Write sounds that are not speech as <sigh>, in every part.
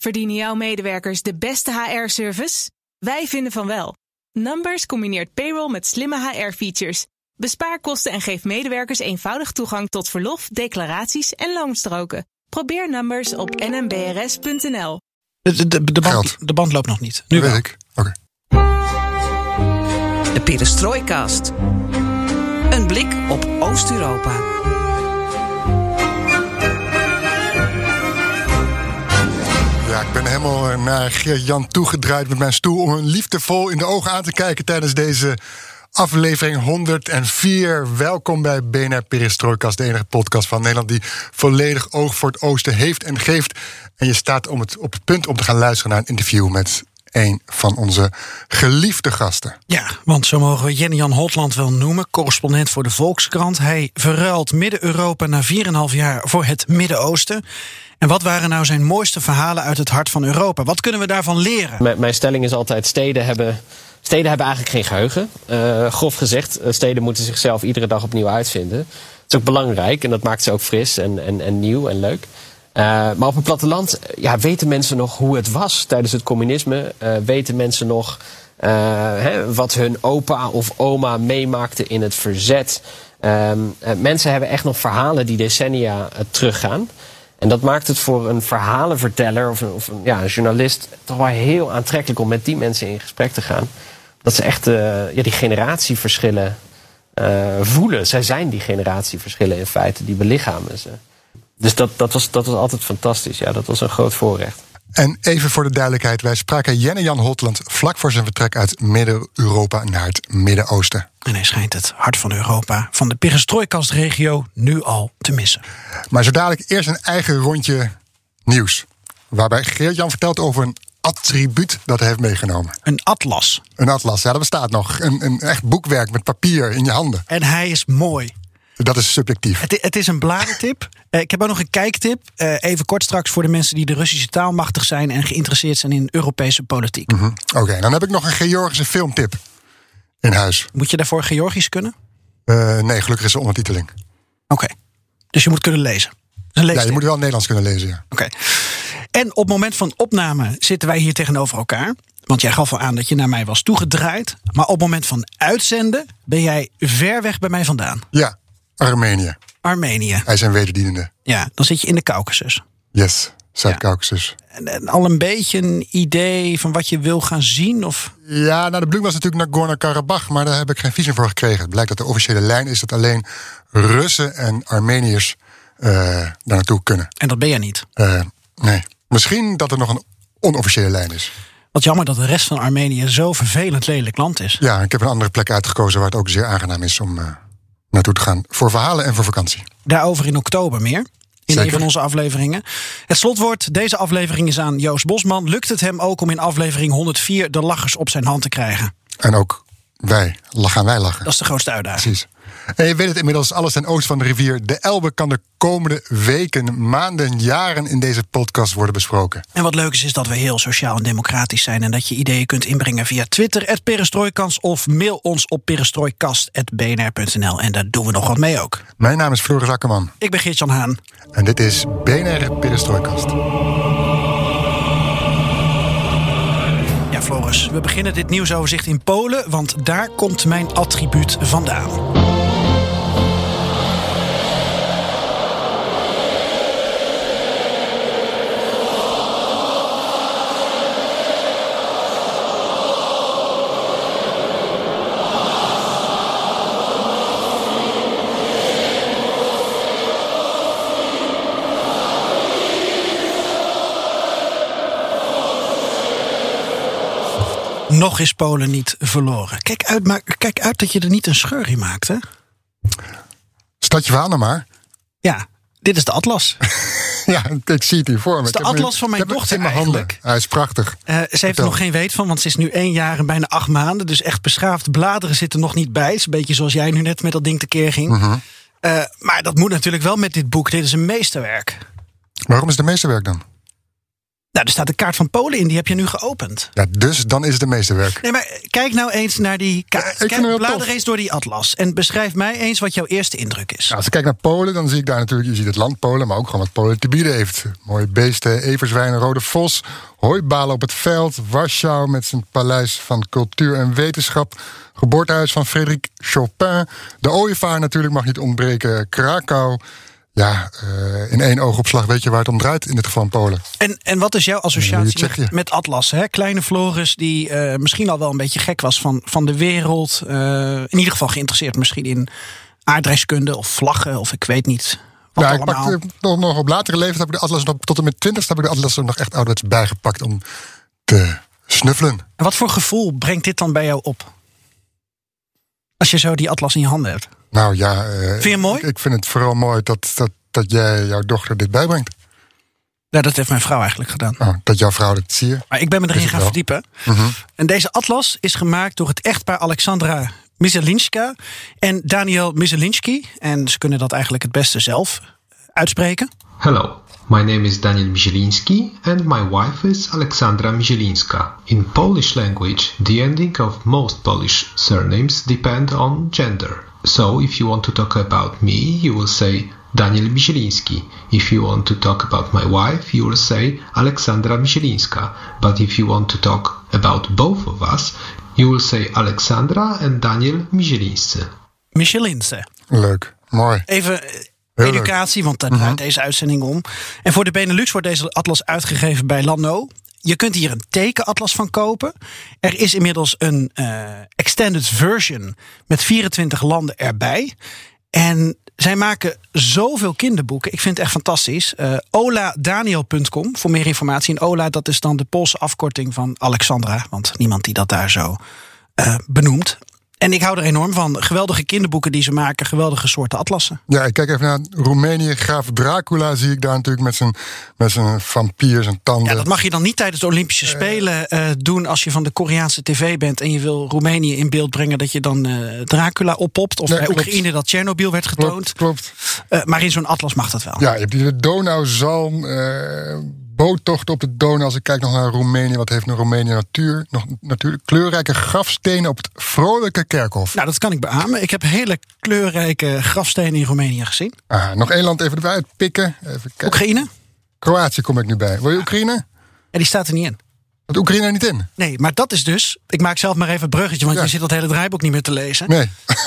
Verdienen jouw medewerkers de beste HR-service? Wij vinden van wel. Numbers combineert payroll met slimme HR-features. Bespaar kosten en geef medewerkers eenvoudig toegang tot verlof, declaraties en loonstroken. Probeer Numbers op nmbrs.nl. De, de, de, band, Geld. de band loopt nog niet. Nu wel. Oké. De Perestrooikast. Een blik op Oost-Europa. Ja, ik ben helemaal naar Geert-Jan toegedraaid met mijn stoel... om hem liefdevol in de ogen aan te kijken tijdens deze aflevering 104. Welkom bij BNR Perestrooikast, de enige podcast van Nederland... die volledig oog voor het oosten heeft en geeft. En je staat om het, op het punt om te gaan luisteren naar een interview... met een van onze geliefde gasten. Ja, want zo mogen we Jenny-Jan Hotland wel noemen, correspondent voor de Volkskrant. Hij verruilt Midden-Europa na 4,5 jaar voor het Midden-Oosten. En wat waren nou zijn mooiste verhalen uit het hart van Europa? Wat kunnen we daarvan leren? Mijn, stelling is altijd: steden hebben, steden hebben eigenlijk geen geheugen. Eh, grof gezegd, eh, steden moeten zichzelf iedere dag opnieuw uitvinden. Dat is ook belangrijk en dat maakt ze ook fris en, en, en nieuw en leuk. Eh, maar op een platteland ja, weten mensen nog hoe het was tijdens het communisme. Weten mensen nog hè, wat hun opa of oma meemaakte in het verzet. Ehm, eh, mensen hebben echt nog verhalen die decennia teruggaan. En dat maakt het voor een verhalenverteller of een, of ja, een journalist toch wel heel aantrekkelijk om met die mensen in gesprek te gaan. Dat ze echt eh, ja, die generatieverschillen eh, voelen. Zij zijn die generatieverschillen in feite, die belichamen ze. Dus dat, dat, was, dat was altijd fantastisch. Ja, dat was een groot voorrecht. En even voor de duidelijkheid, wij spraken Jenne-Jan Hotland... vlak voor zijn vertrek uit Midden-Europa naar het Midden-Oosten. En hij schijnt het hart van Europa, van de Perestrooikastregio, nu al te missen. Maar zo dadelijk eerst een eigen rondje nieuws. Waarbij Geert-Jan vertelt over een attribuut dat hij heeft meegenomen. Een atlas. Een atlas, ja, dat bestaat nog. Een, een echt boekwerk met papier in je handen. En hij is mooi. Dat is subjectief. Het, het is een bladentip. Eh, ik heb ook nog een kijktip. Eh, even kort straks voor de mensen die de Russische taal machtig zijn en geïnteresseerd zijn in Europese politiek. Hm, Oké, dan heb ik nog een Georgische filmtip in huis. Moet je daarvoor Georgisch kunnen? Eh, nee, gelukkig is er ondertiteling. Oké. Dus je moet kunnen lezen. Een Ja, je moet wel Nederlands kunnen lezen, ja. Oké. En op het moment van opname zitten wij hier tegenover elkaar. Want jij gaf al aan dat je naar mij was toegedraaid. Maar op het moment van uitzenden ben jij ver weg bij mij vandaan. Ja, Armenië. Armenië. Hij een wederdienende. Ja, dan zit je in de Caucasus. Yes, Zuid-Caucasus. En, en al een beetje een idee van wat je wil gaan zien? Of... Ja, nou de bedoeling was natuurlijk Nagorno-Karabakh, maar daar heb ik geen visum voor gekregen. Het blijkt dat de officiële lijn is dat alleen Russen en Armeniërs eh, daar naartoe kunnen. En dat ben jij niet. Eh, nee. Misschien dat er nog een onofficiële lijn is. Wat jammer dat de rest van Armenië zo vervelend lelijk land is. Ja, ik heb een andere plek uitgekozen waar het ook zeer aangenaam is om eh, naartoe te gaan. Voor verhalen en voor vakantie. Daarover in oktober meer. In Zeker. een van onze afleveringen. Het slotwoord deze aflevering is aan Joost Bosman. Lukt het hem ook om in aflevering 104 de lachers op zijn hand te krijgen? En ook wij, gaan wij lachen. Dat is de grootste uitdaging. Precies. En je weet het inmiddels, alles ten oosten van de rivier. De Elbe kan de komende weken, maanden, jaren in deze podcast worden besproken. En wat leuk is, is dat we heel sociaal en democratisch zijn. En dat je ideeën kunt inbrengen via Twitter, Perestrooikans. Of mail ons op perestrooikast.bnr.nl. En daar doen we nog wat mee ook. Mijn naam is Floris Akkerman Ik ben Geert-Jan Haan. en dit is BNR Perestrooikast. Ja, Floris, we beginnen dit nieuwsoverzicht in Polen. Want daar komt mijn attribuut vandaan. Nog is Polen niet verloren. Kijk uit, maar, kijk uit dat je er niet een scheur in maakt, hè? Stad je verhaal nou maar. Ja, dit is de atlas. <laughs> Ja, ik zie het hier voor me. is de atlas van mijn dochter in mijn handen. Hij is prachtig. Eh, ze heeft er nog geen weet van, want ze is nu één jaar en bijna acht maanden. Dus echt beschaafd bladeren zitten nog niet bij. Het is een beetje zoals jij nu net met dat ding tekeer ging. Mhm. Eh, maar dat moet natuurlijk wel met dit boek. Dit is een meesterwerk. Waarom is de meeste werk dan? Nou, er staat de kaart van Polen in, die heb je nu geopend. Ja, dus dan is het de meeste werk. Nee, maar kijk nou eens naar die kaart. Ja, Kijk, blader tof. eens door die atlas. En beschrijf mij eens wat jouw eerste indruk is. Nou, als ik kijk naar Polen, dan zie ik daar natuurlijk, je ziet het land Polen, maar ook gewoon wat Polen te bieden heeft. Mooie beesten, everzwijnen, rode vos, hooibalen op het veld, Warschau met zijn paleis van cultuur en wetenschap, geboortehuis van Frederik Chopin, de ooievaar natuurlijk mag niet ontbreken, Krakau. Ja, eh, in één oogopslag weet je waar het om draait in dit geval in Polen. En, en wat is jouw associatie Tsjechië. met, met Atlas? Hè? Kleine Floris, die eh, misschien al wel een beetje gek was van, van de wereld. eh, in ieder geval geïnteresseerd misschien in aardrijkskunde of vlaggen of ik weet niet wat Ja, ik allemaal. pakte nog, nog op latere leeftijd heb ik de atlas nog, tot en met 20 heb ik de atlas er nog echt ouderwets bijgepakt om te snuffelen. En wat voor gevoel brengt dit dan bij jou op? Als je zo die atlas in je handen hebt. Nou ja, eh, Vind je het mooi? Ik, ik vind het vooral mooi dat, dat, dat jij jouw dochter dit bijbrengt. Ja, dat heeft mijn vrouw eigenlijk gedaan. Oh, dat jouw vrouw dit zie je. Maar ik ben me erin gaan verdiepen. Mhm. En deze atlas is gemaakt door het echtpaar Alexandra Mizelinska en Daniel Mizelinski. En ze kunnen dat eigenlijk het beste zelf uitspreken. Hello, my name is Daniel Mielinski and my wife is Alexandra Mielinska. In Polish language, the ending of most Polish surnames depend on gender. So if you want to talk about me, you will say Daniel Mielinski. If you want to talk about my wife, you will say Alexandra Mielinska. But if you want to talk about both of us, you will say Alexandra and Daniel Mielinski. Michelinse. Leuk, mooi. Even eh, Heel educatie, want daar draait deze uitzending om. En voor de Benelux wordt deze atlas uitgegeven bij Lano. Je kunt hier een tekenatlas van kopen. Er is inmiddels een eh, extended version met 24 landen erbij. En zij maken zoveel kinderboeken. Ik vind het echt fantastisch. Eh oladaniel.com voor meer informatie. En Ola, dat is dan de Poolse afkorting van Alexandra. Want niemand die dat daar zo eh, benoemt. En ik hou er enorm van. Geweldige kinderboeken die ze maken. Geweldige soorten atlassen. Ja, ik kijk even naar Roemenië. Graaf Dracula zie ik daar natuurlijk met zijn, met zijn vampier, zijn tanden. Ja, dat mag je dan niet tijdens de Olympische Spelen eh, doen als je van de Koreaanse tv bent en je wil Roemenië in beeld brengen dat je dan eh, Dracula oppopt. Of Ja, bij klopt. Oekraïne dat Tsjernobyl werd getoond. klopt, klopt. Eh, maar in zo'n atlas mag dat wel. Ja, je hebt de Donauzalm, eh boottocht op de Donau. Als ik kijk nog naar Roemenië, wat heeft een Roemenië natuur? Nog natuurlijk kleurrijke grafstenen op het vrolijke kerkhof. Nou, dat kan ik beamen. Ik heb hele kleurrijke grafstenen in Roemenië gezien. Ah, nog één land even erbij uitpikken. Even kijken. Oekraïne? Kroatië kom ik nu bij. Wil je Oekraïne? Ja, die staat er niet in. Want Oekraïne er niet in. Nee, maar dat is dus. Ik maak zelf maar even het bruggetje, want Ja. je zit dat hele draaiboek niet meer te lezen. Nee. <laughs>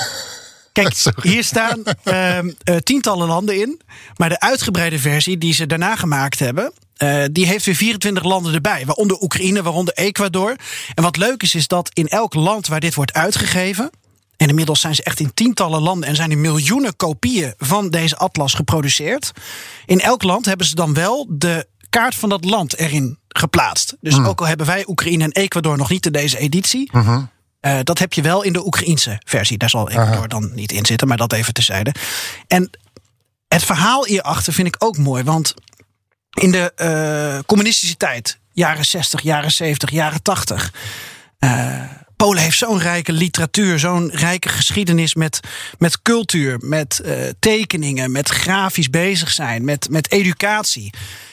Kijk, <laughs> Sorry. hier staan ehm, eh, tientallen landen in. Maar de uitgebreide versie die ze daarna gemaakt hebben. Eh, die heeft weer 24 landen erbij. Waaronder Oekraïne, waaronder Ecuador. En wat leuk is, is dat in elk land waar dit wordt uitgegeven. En inmiddels zijn ze echt in tientallen landen en zijn er miljoenen kopieën van deze atlas geproduceerd. In elk land hebben ze dan wel de kaart van dat land erin geplaatst. Dus ook al hebben wij Oekraïne en Ecuador nog niet in deze editie. Eh, dat heb je wel in de Oekraïense versie. Daar zal Ecuador dan niet in zitten, maar dat even tezijde. En het verhaal hierachter vind ik ook mooi. Want in de eh, communistische tijd, jaren 60, jaren 70, jaren 80. eh, Polen heeft zo'n rijke literatuur, zo'n rijke geschiedenis met, met cultuur, met eh, tekeningen, met grafisch bezig zijn, met, met educatie,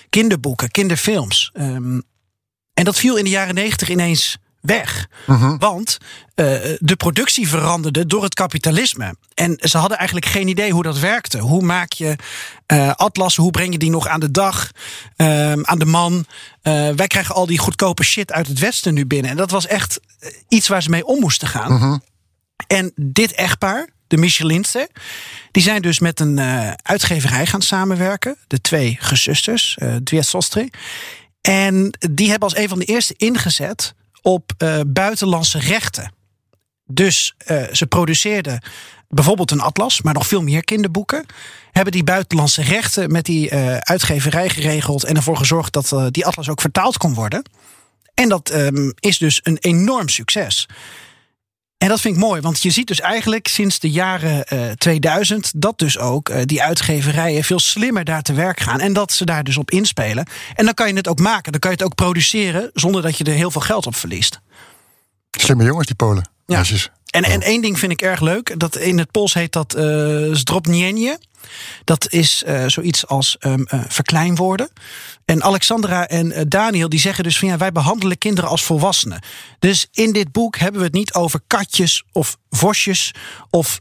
kinderboeken, kinderfilms. Ehm, en dat viel in de jaren 90 ineens weg. Want eh, de productie veranderde door het kapitalisme. En ze hadden eigenlijk geen idee hoe dat werkte. Hoe maak je eh atlassen? Hoe breng je die nog aan de dag? ehm, aan de man? Eh, wij krijgen al die goedkope shit uit het Westen nu binnen. En dat was echt iets waar ze mee om moesten gaan. En dit echtpaar, de Michelinse, die zijn dus met een uitgeverij gaan samenwerken. De twee gezusters, eh Dwie Sostre. En die hebben als een van de eerste ingezet op eh, buitenlandse rechten. Dus eh, ze produceerden bijvoorbeeld een atlas, maar nog veel meer kinderboeken. Hebben die buitenlandse rechten met die eh, uitgeverij geregeld en ervoor gezorgd dat die atlas ook vertaald kon worden. En dat ehm, is dus een enorm succes. En dat vind ik mooi, want je ziet dus eigenlijk sinds de jaren eh 2000 dat dus ook eh, die uitgeverijen veel slimmer daar te werk gaan en dat ze daar dus op inspelen. En dan kan je het ook maken, dan kan je het ook produceren zonder dat je er heel veel geld op verliest. Slimme jongens, die Polen. Ja. Meisjes. En, en één ding vind ik erg leuk. Dat in het Pools heet dat eh zdrobnienie. Dat is uh, zoiets als um, uh, verkleinwoorden. En Alexandra en uh, Daniel die zeggen dus van ja, wij behandelen kinderen als volwassenen. Dus in dit boek hebben we het niet over katjes of vosjes of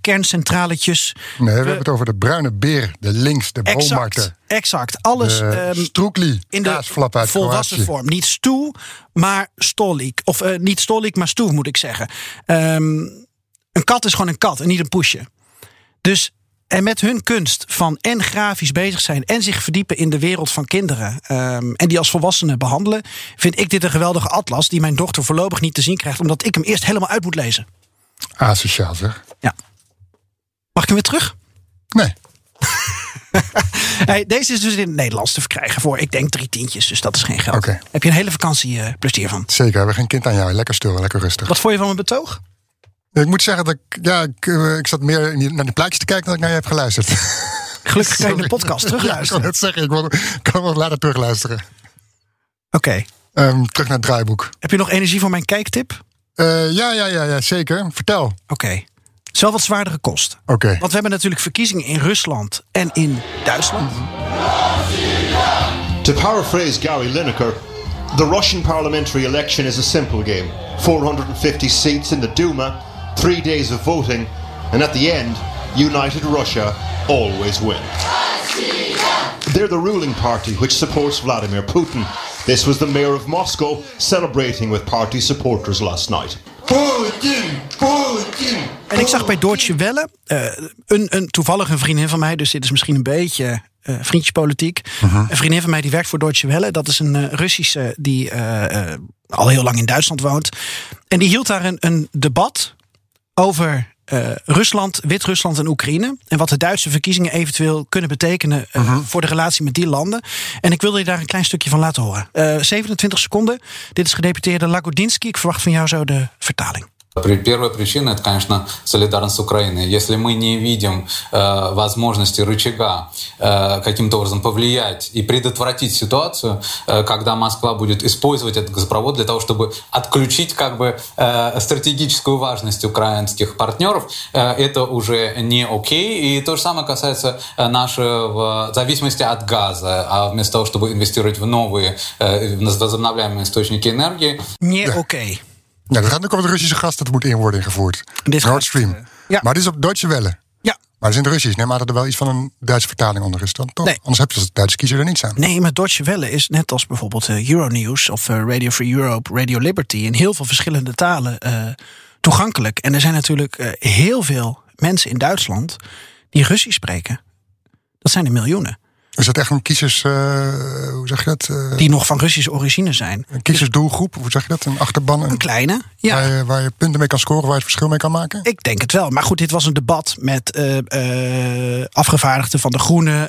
kerncentraletjes. Nee, we, we, hebben het over de bruine beer, de links, de exact, Exact, alles um, stroekli, in de volwassen vorm. Niet stoel, maar stolik. Of niet stolik, maar stoel moet ik zeggen. Um, een kat is gewoon een kat en niet een poesje. Dus en met hun kunst van en grafisch bezig zijn en zich verdiepen in de wereld van kinderen um, en die als volwassenen behandelen, vind ik dit een geweldige atlas die mijn dochter voorlopig niet te zien krijgt, omdat ik hem eerst helemaal uit moet lezen. Asociaal zeg. Ja. Mag ik hem weer terug? Nee. <laughs> hey, deze is dus in het Nederlands te verkrijgen voor, ik denk, drie tientjes. Dus dat is geen geld. Okay. Heb je een hele vakantie uh, plezier van? Zeker, we hebben geen kind aan jou. Lekker sturen, lekker rustig. Wat vond je van mijn betoog? Ik moet zeggen dat ik, ja, ik, uh, ik zat meer naar die plaatjes te kijken dan ik naar je heb geluisterd. <laughs> Gelukkig kan je de podcast terugluisteren. <laughs> Ja, ik kan het zeggen, ik wil, kan wel later terugluisteren. Oké. Okay. Um, terug naar het draaiboek. Heb je nog energie voor mijn kijktip? Uh, ja, ja, ja, ja, zeker. Vertel. Oké. Okay. Het is wel wat zwaardere kost. Oké. Okay. Want we hebben natuurlijk verkiezingen in Rusland en in Duitsland. To paraphrase Gary Lineker, the Russian parliamentary election is a simple game. 450 seats in the Duma three days of voting, and at the end, United Russia always win. They're the ruling party which supports Vladimir Putin. This was the mayor of Moscow celebrating with party supporters last night. Putin, Putin. En ik zag bij Deutsche Welle uh, een, een toevallige vriendin van mij, dus dit is misschien een beetje uh, vriendjespolitiek. Uh -huh. Een vriendin van mij die werkt voor Deutsche Welle. Dat is een uh, Russische die uh, al heel lang in Duitsland woont. En die hield daar een, een debat over uh, Rusland, Wit-Rusland en Oekraïne. En wat de Duitse verkiezingen eventueel kunnen betekenen uh, uh-huh. voor de relatie met die landen. En ik wilde je daar een klein stukje van laten horen. Uh, 27 seconden. Dit is gedeputeerde Lagodinsky. Ik verwacht van jou zo de vertaling. Первая причина – это, конечно, солидарность с Украиной. Если мы не видим э, возможности рычага э, каким-то образом повлиять и предотвратить ситуацию, э, когда Москва будет использовать этот газопровод для того, чтобы отключить как бы э, стратегическую важность украинских партнеров, э, это уже не окей. И то же самое касается нашего зависимости от газа. А вместо того, чтобы инвестировать в новые э, возобновляемые источники энергии… Не окей. Okay. Ja, dat gaat ook over de Russische gas dat moet in worden ingevoerd. Nord Stream. Ja. Maar dit is op Deutsche Welle. Ja. Maar het is in het Russisch. Neem maar dat er wel iets van een Duitse vertaling onder is. Dan toch? Nee. Anders heb je als Duitse kiezer er niets aan. Nee, maar Deutsche Welle is net als bijvoorbeeld uh, Euronews of uh, Radio Free Europe, Radio Liberty in heel veel verschillende talen uh, toegankelijk. En er zijn natuurlijk heel veel mensen in Duitsland die Russisch spreken. Dat zijn er miljoenen. Is dat echt een kiezers, uh, hoe zeg je dat? Uh, die nog van Russische origine zijn. Een kiezersdoelgroep, hoe zeg je dat? Een achterban? Een, een kleine, ja. Waar je, waar je, punten mee kan scoren, waar je het verschil mee kan maken? Ik denk het wel. Maar goed, dit was een debat met uh, afgevaardigden van de Groenen,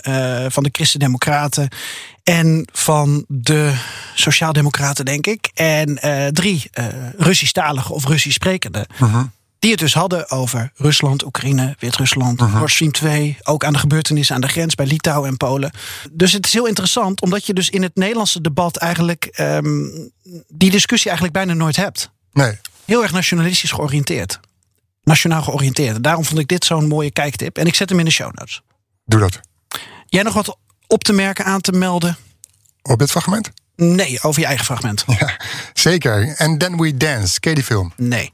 van de Christen-Democraten en van de Sociaaldemocraten, denk ik. En drie Russisch-talige of Russisch-sprekende. -huh die het dus hadden over Rusland, Oekraïne, Wit-Rusland, uh -huh. Nord Stream 2. Ook aan de gebeurtenissen aan de grens bij Litouwen en Polen. Dus het is heel interessant, omdat je dus in het Nederlandse debat eigenlijk um, die discussie eigenlijk bijna nooit hebt. Nee. Heel erg nationalistisch georiënteerd. Nationaal georiënteerd. En daarom vond ik dit zo'n mooie kijktip. En ik zet hem in de show notes. Doe dat. Jij nog wat op te merken, aan te melden? Op dit fragment? Nee, over je eigen fragment. Ja, zeker. And Then We Dance. Ken je die film? Nee.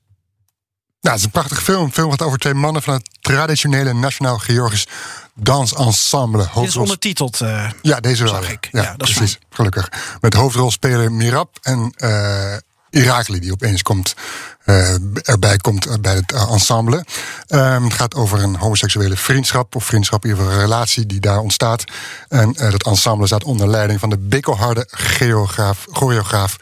Nou, het is een prachtige film. Een film gaat over twee mannen van het traditionele Nationaal Georgisch Dansensemble. Dit is ondertiteld. Uh, ja, deze wel. Zag ik. Ja, ja dat precies. Gelukkig. Met hoofdrolspeler Mirab en uh, Irakli, die opeens komt, uh, erbij komt bij het ensemble. Um, het gaat over een homoseksuele vriendschap, of vriendschap, in ieder geval een relatie die daar ontstaat. En dat ensemble staat onder leiding van de bikkelharde choreograaf, choreograaf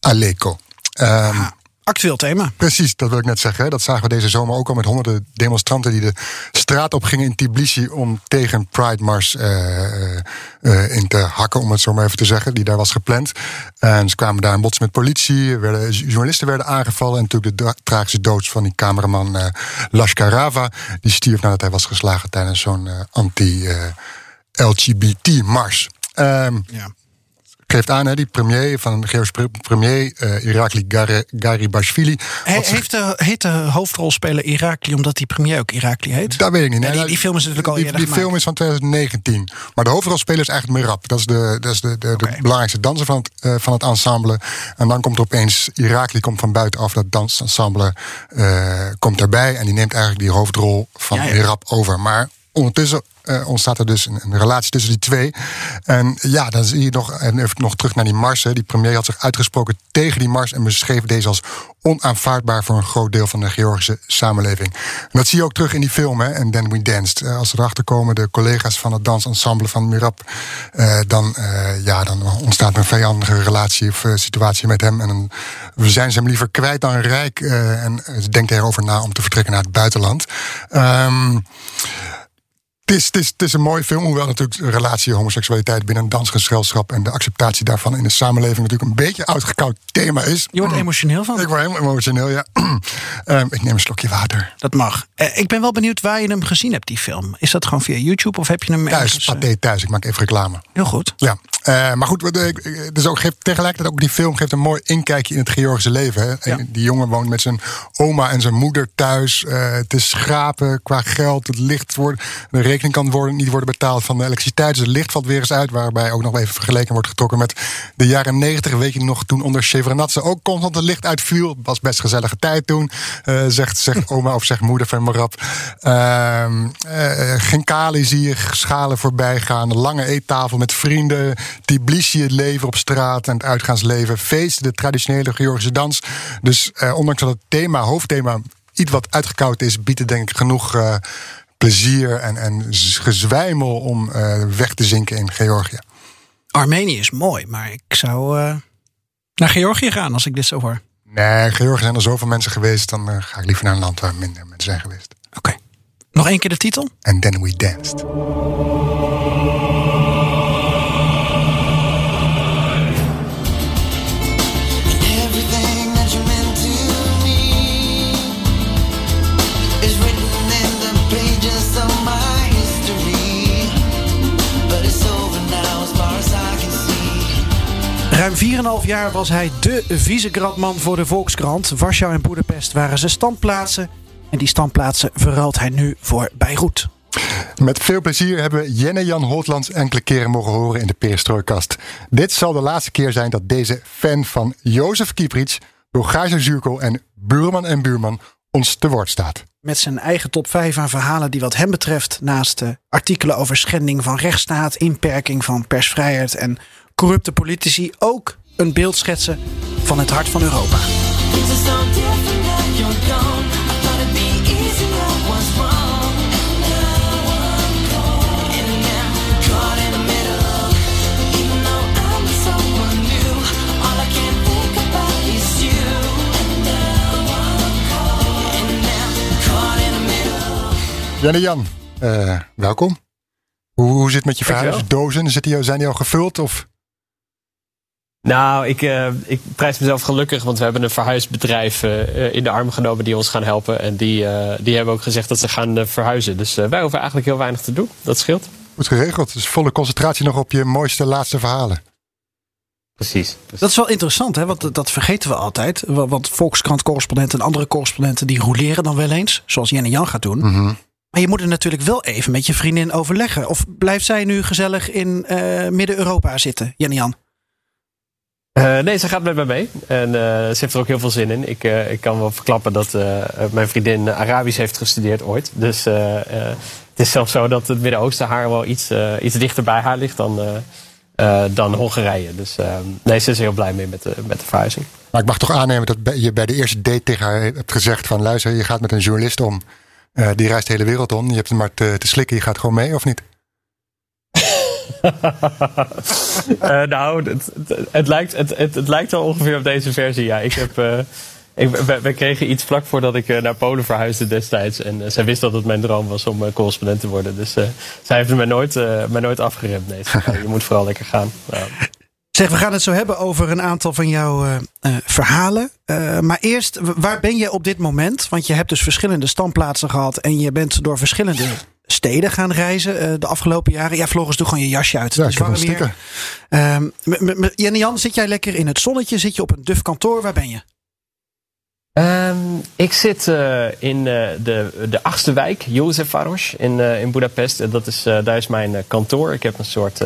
Aleko. Um, Actueel thema. Precies, dat wil ik net zeggen. hè. Dat zagen we deze zomer ook al met honderden demonstranten die de straat op gingen in Tbilisi om tegen Pride Mars eh, eh, eh, in te hakken, om het zo maar even te zeggen, die daar was gepland. En ze kwamen daar in bots met politie, werden, journalisten werden aangevallen en natuurlijk de tragische dood van die cameraman eh Lashkar Rava. Die stierf nadat hij was geslagen tijdens zo'n eh, anti-LGBT-mars. Ehm, Ja. Geeft aan, hè, die premier van de Georgische pre- premier, eh Irakli Gar- Garibashvili. He- zich- heeft de, heet de hoofdrolspeler Irakli omdat die premier ook Irakli heet? Dat weet ik niet. Nee, die, die film is natuurlijk al die, eerder die gemaakt. film is van 2019. Maar de hoofdrolspeler is eigenlijk Merab. Dat is de, dat is de, de, belangrijkste danser van het, eh, van het ensemble. En dan komt er opeens Irakli komt van buitenaf. Dat dansensemble eh, komt daarbij. En die neemt eigenlijk die hoofdrol van Ja, ja. Merab over. Maar ondertussen eh, ontstaat er dus een, relatie tussen die twee. En ja, dan zie je nog, en even nog terug naar die mars. Hè. Die premier had zich uitgesproken tegen die mars en beschreef deze als onaanvaardbaar voor een groot deel van de Georgische samenleving. En dat zie je ook terug in die film, hè, en Then We Danced. Eh, Als erachter komen, de collega's van het dansensemble van Mirab, eh, dan, ja, dan ontstaat een vijandige relatie of situatie met hem. En dan zijn ze hem liever kwijt dan rijk. en ze denkt erover na om te vertrekken naar het buitenland. Ehm het is, het, is, het is een mooie film, hoewel natuurlijk de relatie homoseksualiteit binnen een dansgezelschap en de acceptatie daarvan in de samenleving natuurlijk een beetje uitgekoud thema is. Je wordt emotioneel van. Ik word helemaal emotioneel, ja. <clears throat> Ehm, ik neem een slokje water. Dat mag. Eh, ik ben wel benieuwd waar je hem gezien hebt, die film. Is dat gewoon via YouTube of heb je hem Thuis, eh, paté thuis. Ik maak even reclame. heel goed. Ja, eh, maar goed, dus ook geeft, tegelijkertijd ook die film geeft een mooi inkijkje in het Georgische leven. Hè. En Ja. Die jongen woont met zijn oma en zijn moeder thuis. Eh, het is schrapen qua geld. Het licht wordt, de rekening kan worden, niet worden betaald van de elektriciteit. Dus het licht valt weer eens uit. Waarbij ook nog even vergeleken wordt getrokken met de jaren negentig. Weet je nog, toen onder Shevardnadze ook constant het licht uitviel. Was best gezellige tijd toen, eh, zegt, zegt <laughs> oma of zegt moeder van Marab. Geen kali zie je schalen voorbij gaan. Een lange eettafel met vrienden. Tbilisi het leven op straat en het uitgaansleven. Feesten, de traditionele Georgische dans. Dus eh, ondanks dat het thema, hoofdthema, iets wat uitgekoud is, biedt het denk ik genoeg plezier en, en gezwijmel om eh, weg te zinken in Georgië. Armenië is mooi, maar ik zou eh, naar Georgië gaan als ik dit zo hoor. Nee, Georgië zijn er zoveel mensen geweest, dan eh, ga ik liever naar een land waar minder mensen zijn geweest. Oké. Nog één keer de titel? And then we danced. 12 jaar was hij de vicegrantman voor de Volkskrant. Warschau en Boedapest waren zijn standplaatsen. En die standplaatsen verruilt hij nu voor Beirut. Met veel plezier hebben we Jenne Jan Holtlands enkele keren mogen horen in de Peerstrooikast. Dit zal de laatste keer zijn dat deze fan van Jozef Kieprits, Bulgaarse Zuurkool en Buurman en Buurman ons te woord staat. Met zijn eigen top 5 aan verhalen die wat hem betreft naast de artikelen over schending van rechtsstaat, inperking van persvrijheid en corrupte politici ook een beeld schetsen van het hart van Europa. Middle. Jenne-Jan, eh, welkom. Hoe, hoe zit het met je verhuisdozen? Zitten die, zijn die al gevuld? Of? Nou, ik, eh, ik prijs mezelf gelukkig, want we hebben een verhuisbedrijf eh, eh, in de arm genomen die ons gaan helpen. En die, eh, die hebben ook gezegd dat ze gaan verhuizen. Dus eh, wij hoeven eigenlijk heel weinig te doen. Dat scheelt. Goed geregeld. Dus volle concentratie nog op je mooiste laatste verhalen. Precies. Dat is wel interessant, hè? want dat- vergeten we altijd. Wa- Want Volkskrant-correspondenten en andere correspondenten... die roleren dan wel eens, zoals Jen en Jan gaat doen. Mhm. Maar je moet er natuurlijk wel even met je vriendin overleggen. Of blijft zij nu gezellig in eh, Midden-Europa zitten, Jen en Jan? Eh, nee, ze gaat met me mee. En eh, ze heeft er ook heel veel zin in. Ik, eh, ik kan wel verklappen dat mijn vriendin Arabisch heeft gestudeerd ooit. Dus het is zelfs zo dat het Midden-Oosten haar wel iets, iets dichter bij haar ligt dan, dan Hongarije. Dus nee, ze is heel blij mee met de, met de verhuizing. Maar ik mag toch aannemen dat je bij de eerste date tegen haar hebt gezegd van... luister, je gaat met een journalist om. Die reist de hele wereld om. Je hebt hem maar te slikken. Je gaat gewoon mee, of niet? <laughs> Eh, nou, het, het, lijkt, het, het, lijkt wel ongeveer op deze versie. Ja, ik heb, eh, Ik, we, kregen iets vlak voordat ik eh, naar Polen verhuisde destijds. En eh, zij wist dat het mijn droom was om correspondent te worden. Dus zij heeft mij nooit, mij nooit afgeremd. Nee, ze zei, je moet vooral lekker gaan. Ja. Zeg, we gaan het zo hebben over een aantal van jouw verhalen. Maar eerst, waar ben je op dit moment? Want je hebt dus verschillende standplaatsen gehad. En je bent door verschillende steden gaan reizen eh, de afgelopen jaren. Ja, Floris, doe gewoon je jasje uit. Ja, Het is warm hier. sticker. Ehm, m- m- m- Jan zit jij lekker in het zonnetje? Zit je op een duf kantoor? Waar ben je? Ehm, ik zit eh, in eh, de, de achtste wijk, Józefváros, in, eh in Budapest. Dat is, eh, daar is mijn eh, kantoor. Ik heb een soort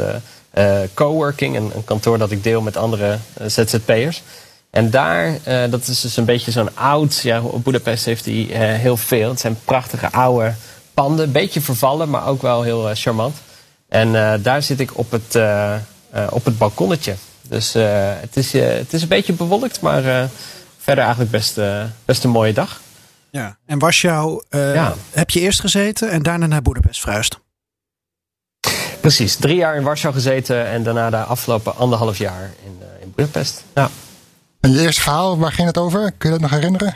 coworking, een, een kantoor dat ik deel met andere ZZP'ers. En daar, eh, dat is dus een beetje zo'n oud, ja, Budapest heeft die eh, heel veel. Het zijn prachtige oude panden, een beetje vervallen, maar ook wel heel eh, charmant. En eh, daar zit ik op het, eh, eh, op het balkonnetje. Dus eh, het, is, het is een beetje bewolkt, maar eh, verder eigenlijk best, best een mooie dag. Ja. En Warschau eh, Ja. heb je eerst gezeten en daarna naar Boedapest verhuisd. Precies, drie jaar in Warschau gezeten en daarna de afgelopen anderhalf jaar in, in Budapest. Ja. En je eerste verhaal, waar ging het over? Kun je dat nog herinneren?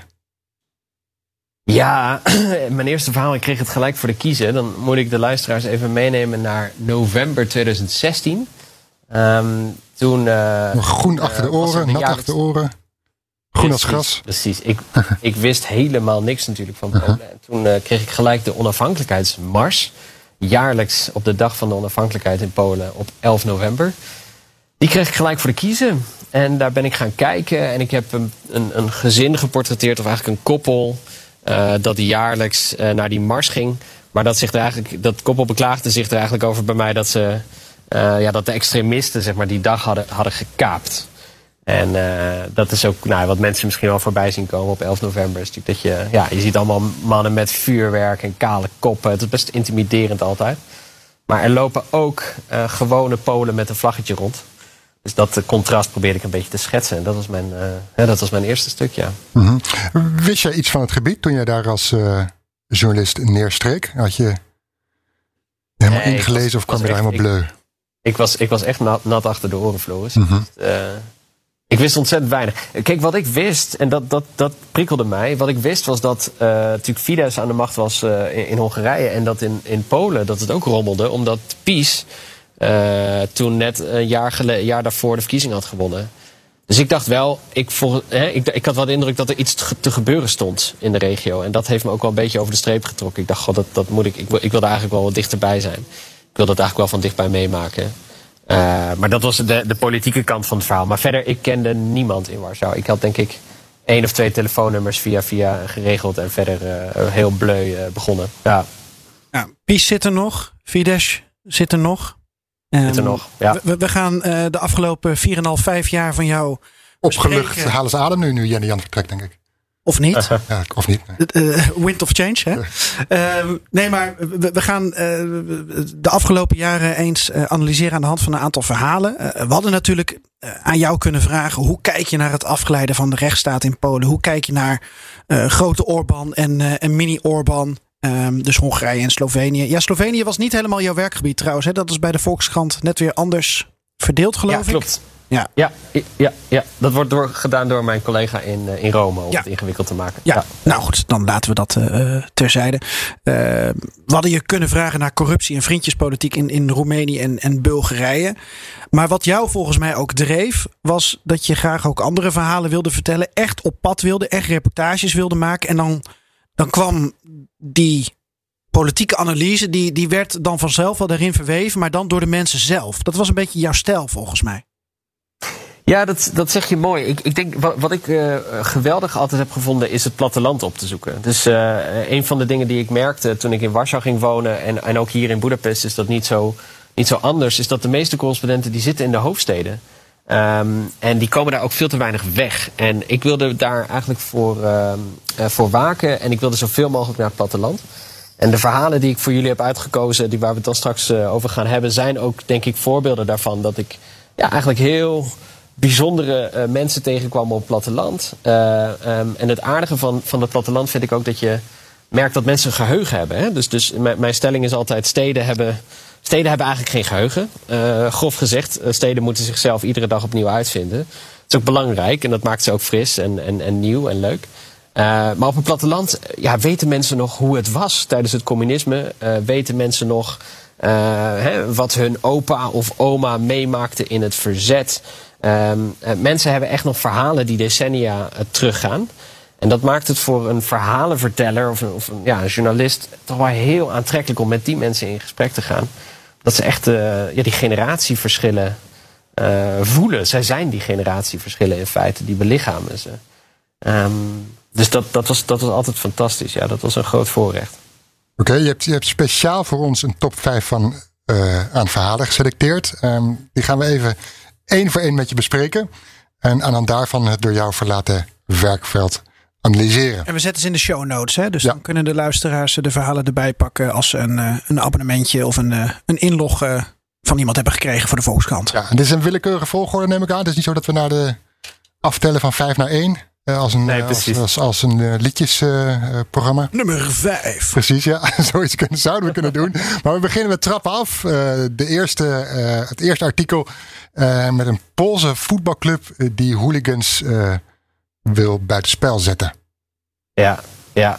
Ja, <clears throat> mijn eerste verhaal, ik kreeg het gelijk voor de kiezen. Dan moet ik de luisteraars even meenemen naar november 2016. Ehm, toen. eh, groen achter de eh, was er oren, de nat achter de oren. Groen als gras. Precies. Ik, <laughs> ik wist helemaal niks natuurlijk van Polen. En toen eh, kreeg ik gelijk de onafhankelijkheidsmars. Jaarlijks op de dag van de onafhankelijkheid in Polen op 11 november. Die kreeg ik gelijk voor de kiezen. En daar ben ik gaan kijken. En ik heb een, een, een gezin geportretteerd, of eigenlijk een koppel. Eh, dat die jaarlijks eh, naar die mars ging. Maar dat, zich er eigenlijk, dat koppel beklaagde zich er eigenlijk over bij mij dat, ze, eh, ja, dat de extremisten zeg maar, die dag hadden, hadden gekaapt. En dat is ook nou, wat mensen misschien wel voorbij zien komen op 11 november. Is natuurlijk dat je, ja, je ziet allemaal mannen met vuurwerk en kale koppen. Het is best intimiderend altijd. Maar er lopen ook gewone Polen met een vlaggetje rond. Dus dat contrast probeerde ik een beetje te schetsen. En dat was mijn, eh, ja, dat was mijn eerste stuk, ja. Mhm. Wist jij iets van het gebied toen jij daar als eh, journalist neerstreek? Had je helemaal Nee, ingelezen was- of kwam je daar helemaal bleu? Ik was, ik was echt nat, nat achter de oren, Floris. Mhm. Eh, ik wist ontzettend weinig. Kijk, wat ik wist, en dat, dat, dat prikkelde mij. Wat ik wist was dat natuurlijk Fidesz aan de macht was in, in Hongarije. En dat in, in Polen dat het ook rommelde. Omdat PiS eh, toen net een jaar, gele- jaar daarvoor de verkiezing had gewonnen. Dus ik dacht wel, ik, vol, hè, ik, ik had wel de indruk dat er iets te, te gebeuren stond in de regio. En dat heeft me ook wel een beetje over de streep getrokken. Ik dacht, god, dat, dat moet ik, ik, wil- ik wilde eigenlijk wel wat dichterbij zijn. Ik wil dat eigenlijk wel van dichtbij meemaken. Eh, maar dat was de, de politieke kant van het verhaal. Maar verder, ik kende niemand in Warschau. Ik had denk ik één of twee telefoonnummers via via geregeld. En verder eh, heel bleu eh, begonnen. Ja, Ja, PiS zit er nog. Fidesz zit er nog. Ehm, zit er nog. Ja. We, we gaan eh, de afgelopen 4,5, 5 jaar van jou Opgelucht bespreken. halen ze adem nu, nu Jenny Jan vertrekt, denk ik. Of niet? <laughs> Ja, of niet. nee. Eh, wind of change, hè? <laughs> Ehm, nee, maar we, we gaan eh, de afgelopen jaren eens analyseren aan de hand van een aantal verhalen. We hadden natuurlijk aan jou kunnen vragen: hoe kijk je naar het afgeleiden van de rechtsstaat in Polen? Hoe kijk je naar eh, grote Orbán en, eh, en mini-Orbán? Ehm, dus Hongarije en Slovenië. Ja, Slovenië was niet helemaal jouw werkgebied trouwens. Hè? Dat is bij de Volkskrant net weer anders verdeeld, geloof ja, ik. klopt. Ja. Ja, ja, ja, dat wordt door, gedaan door mijn collega in, eh, in Rome om Ja. het ingewikkeld te maken. Ja, nou goed, dan laten we dat eh, terzijde. Eh, we hadden je kunnen vragen naar corruptie en vriendjespolitiek in, in Roemenië en, en Bulgarije. Maar wat jou volgens mij ook dreef, was dat je graag ook andere verhalen wilde vertellen. Echt op pad wilde, echt reportages wilde maken. En dan, dan kwam die politieke analyse, die, die werd dan vanzelf wel daarin verweven, maar dan door de mensen zelf. Dat was een beetje jouw stijl volgens mij. Ja, dat, dat zeg je mooi. Ik, ik denk, wat, wat ik eh, geweldig altijd heb gevonden, is het platteland op te zoeken. Dus eh, een van de dingen die ik merkte toen ik in Warschau ging wonen en, en ook hier in Budapest is dat niet zo, niet zo anders, is dat de meeste correspondenten die zitten in de hoofdsteden. Ehm, en die komen daar ook veel te weinig weg. En ik wilde daar eigenlijk voor, eh, voor waken en ik wilde zoveel mogelijk naar het platteland. En de verhalen die ik voor jullie heb uitgekozen, die waar we het dan straks eh, over gaan hebben, zijn ook denk ik voorbeelden daarvan. Dat ik ja, eigenlijk heel bijzondere eh, mensen tegenkwam op het platteland. Eh, ehm, en het aardige van, van het platteland vind ik ook dat je merkt dat mensen een geheugen hebben. Hè? Dus, dus mijn stelling is altijd: steden hebben, steden hebben eigenlijk geen geheugen. Eh, grof gezegd, eh, steden moeten zichzelf iedere dag opnieuw uitvinden. is ook belangrijk en dat maakt ze ook fris en, en, en nieuw en leuk. Eh, maar op het platteland ja, weten mensen nog hoe het was tijdens het communisme. Weten mensen nog hè, wat hun opa of oma meemaakte in het verzet. Ehm, eh, mensen hebben echt nog verhalen die decennia teruggaan. En dat maakt het voor een verhalenverteller of een, of ja, een journalist toch wel heel aantrekkelijk om met die mensen in gesprek te gaan. Dat ze echt eh, ja, die generatieverschillen eh, voelen. Zij zijn die generatieverschillen in feite, die belichamen ze. Ehm, dus dat, dat, was, dat was altijd fantastisch. Ja, dat was een groot voorrecht. Oké, je, hebt, je hebt speciaal voor ons een top 5 van, eh, aan verhalen geselecteerd. Ehm, die gaan we even één voor één met je bespreken. En aan daarvan het door jou verlaten werkveld analyseren. En we zetten ze in de show notes. Hè? Dus dan kunnen de luisteraars de verhalen erbij pakken als ze een, eh, een abonnementje of een, eh, een inlog eh, van iemand hebben gekregen voor de Volkskrant. Ja, en dit is een willekeurige volgorde neem ik aan. Het is niet zo dat we naar de aftellen van 5 naar 1. eh, als een, Nee, als, precies. als, als een eh, liedjesprogramma. Nummer 5. Precies, ja. <laughs> Zoiets kunnen, zouden we kunnen doen. Maar we beginnen met trappen af. Eh, de eerste, eh, het eerste artikel eh, met een Poolse voetbalclub die hooligans eh, wil buitenspel zetten. Ja, ja.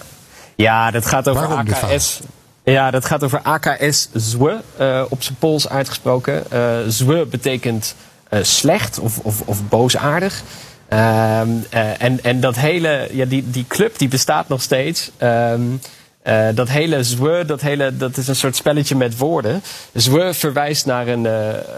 ja dat gaat over Waarom AKS. Ja, dat gaat over AKS Zwe, eh, op zijn Pools uitgesproken. Eh Zwe betekent eh, slecht of, of, of boosaardig. Ehm, eh, en, en dat hele, ja, die, die club die bestaat nog steeds. Ehm, eh, dat hele Zwe, dat, hele, dat is een soort spelletje met woorden. Zwe verwijst naar een,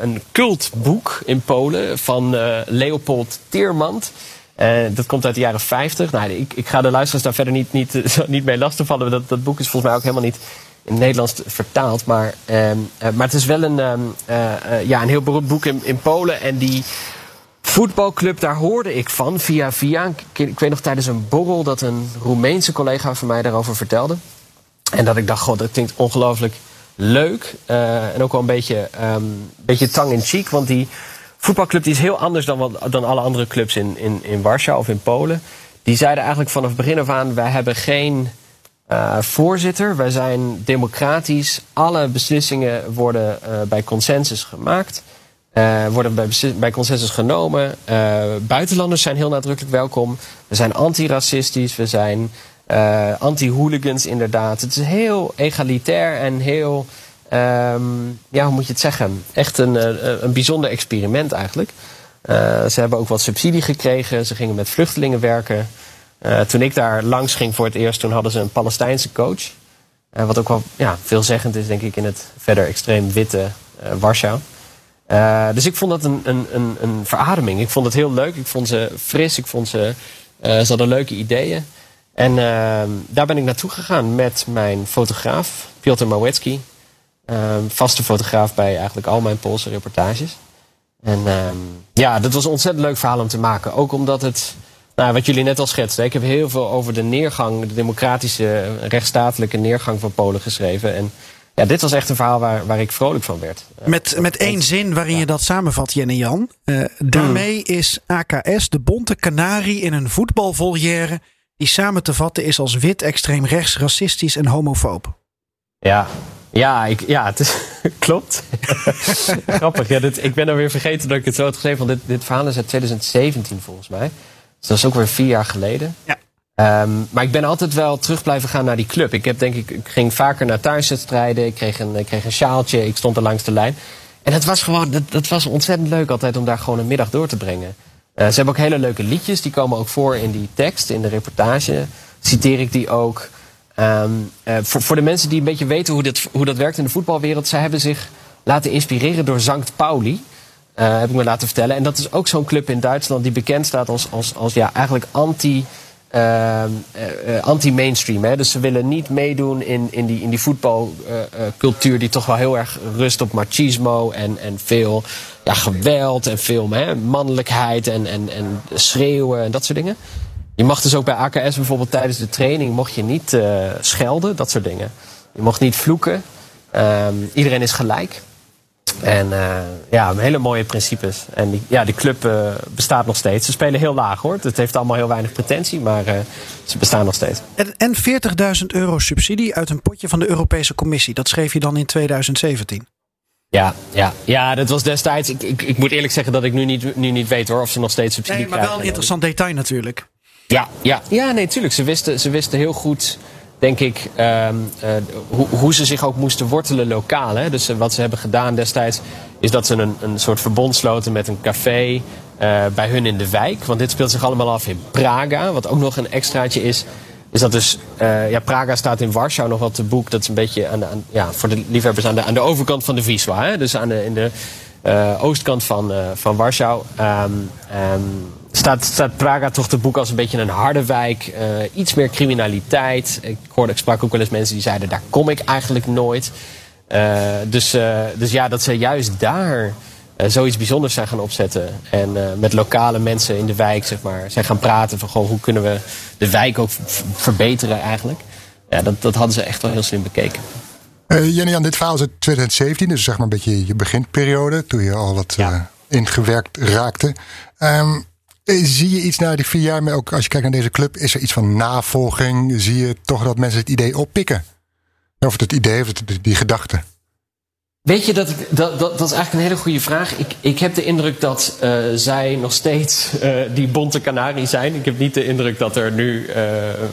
een cultboek in Polen van Leopold Teermant. Eh, dat komt uit de jaren 50. Nou, ik, ik ga de luisteraars daar verder niet, niet, <laughs> niet mee lastigvallen. Dat, dat boek is volgens mij ook helemaal niet in het Nederlands vertaald. Maar, ehm, eh, maar het is wel een, ehm, eh, ja, een heel beroemd boek in, in Polen. En die voetbalclub, daar hoorde ik van via via. Ik, weet nog tijdens een borrel dat een Roemeense collega van mij daarover vertelde. En dat ik dacht, god, dat klinkt ongelooflijk leuk. En ook wel een beetje, ehm beetje tang in cheek. Want die voetbalclub die is heel anders dan, wat, dan alle andere clubs in, in, in Warschau of in Polen. Die zeiden eigenlijk vanaf het begin af aan, wij hebben geen eh, voorzitter. Wij zijn democratisch. Alle beslissingen worden eh, bij consensus gemaakt. eh, worden bij, bij consensus genomen. Buitenlanders zijn heel nadrukkelijk welkom. We zijn antiracistisch. We zijn anti-hooligans inderdaad. Het is heel egalitair en heel... ehm, ja, hoe moet je het zeggen? Echt een, eh, een bijzonder experiment eigenlijk. Eh, ze hebben ook wat subsidie gekregen. Ze gingen met vluchtelingen werken. Eh, toen ik daar langs ging voor het eerst, toen hadden ze een Palestijnse coach. Wat ook wel ja, veelzeggend is, denk ik, in het verder extreem witte Warschau. Dus ik vond dat een, een, een, een verademing. Ik vond het heel leuk. Ik vond ze fris. Ik vond ze. ze hadden leuke ideeën. En ehm, daar ben ik naartoe gegaan met mijn fotograaf, Piotr Małecki. Ehm, vaste fotograaf bij eigenlijk al mijn Poolse reportages. En ehm, ja, dat was een ontzettend leuk verhaal om te maken. Ook omdat het, nou, wat jullie net al schetsten. Ik heb heel veel over de neergang, de democratische, rechtsstatelijke neergang van Polen geschreven. En ja, dit was echt een verhaal waar, waar ik vrolijk van werd. Met, met één zin waarin je dat samenvat, Jenne Jan. Eh, daarmee is AKS de bonte kanarie in een voetbalvolière die samen te vatten is als wit, extreem rechts, racistisch en homofoob. Ja, ja, ik, ja het is, <laughs> klopt. <laughs> Grappig. Ja, dit, ik ben alweer vergeten dat ik het zo had geschreven. Want dit, dit verhaal is uit 2017 volgens mij. Dus dat is ook weer vier jaar geleden. Ja. Ehm, maar ik ben altijd wel terug blijven gaan naar die club. Ik, heb, denk ik, ik ging vaker naar thuiswedstrijden. Ik kreeg, een, ik kreeg een sjaaltje. Ik stond er langs de lijn. En het was gewoon, dat, dat was ontzettend leuk altijd om daar gewoon een middag door te brengen. Eh, ze hebben ook hele leuke liedjes. Die komen ook voor in die tekst, in de reportage. Citeer ik die ook. Ehm, eh, voor, voor de mensen die een beetje weten hoe, hoe dat werkt in de voetbalwereld. Zij hebben zich laten inspireren door Sankt Pauli. eh, heb ik me laten vertellen. En dat is ook zo'n club in Duitsland die bekend staat als, als, als ja, eigenlijk anti... eh, anti-mainstream. Hè? Dus ze willen niet meedoen in, in die, in die voetbalcultuur die toch wel heel erg rust op machismo en, en veel ja, geweld en veel hè, mannelijkheid en, en, en schreeuwen en dat soort dingen. Je mag dus ook bij AKS bijvoorbeeld tijdens de training mocht je niet eh, schelden, dat soort dingen. Je mocht niet vloeken. Ehm, iedereen is gelijk. En eh, ja, hele mooie principes. En die, ja, die club eh, bestaat nog steeds. Ze spelen heel laag hoor. Het heeft allemaal heel weinig pretentie, maar ze bestaan nog steeds. En, en 40.000 euro subsidie uit een potje van de Europese Commissie. Dat schreef je dan in 2017. Ja, ja, ja, dat was destijds. Ik, ik, ik moet eerlijk zeggen dat ik nu niet, nu niet weet hoor of ze nog steeds subsidie Nee, maar wel krijgen. een interessant detail natuurlijk. Ja, ja, ja nee, tuurlijk. Ze wisten, ze wisten heel goed, denk ik, ehm, eh, hoe, hoe ze zich ook moesten wortelen lokaal. Hè. Dus eh, wat ze hebben gedaan destijds, is dat ze een, een soort verbond sloten met een café eh, bij hun in de wijk. Want dit speelt zich allemaal af in Praga, wat ook nog een extraatje is. Is dat dus, ja, Praga staat in Warschau nog wel te boek. Dat is een beetje aan de, aan, ja, voor de liefhebbers aan de, aan de overkant van de Wisła. Dus aan de, in de oostkant van, van Warschau. Ehm, staat, staat Praga toch te boek als een beetje een harde wijk. eh, iets meer criminaliteit. Ik hoorde, ik sprak ook wel eens mensen die zeiden, daar kom ik eigenlijk nooit. Eh, dus, eh, dus ja, dat ze juist daar zoiets bijzonders zijn gaan opzetten. En met lokale mensen in de wijk, zeg maar, zijn gaan praten van goh, hoe kunnen we de wijk ook verbeteren eigenlijk. Ja, dat, dat hadden ze echt wel heel slim bekeken. Eh Jenny-Jan, dit verhaal is uit 2017, dus zeg maar een beetje je beginperiode, toen je al wat ingewerkt raakte. Eh, zie je iets na die vier jaar, maar ook als je kijkt naar deze club, is er iets van navolging? Zie je toch dat mensen het idee oppikken? Of het idee, of die gedachte? Weet je, dat, dat, dat, dat is eigenlijk een hele goede vraag. Ik, ik heb de indruk dat eh, zij nog steeds eh, die bonte kanarie zijn. Ik heb niet de indruk dat er nu eh,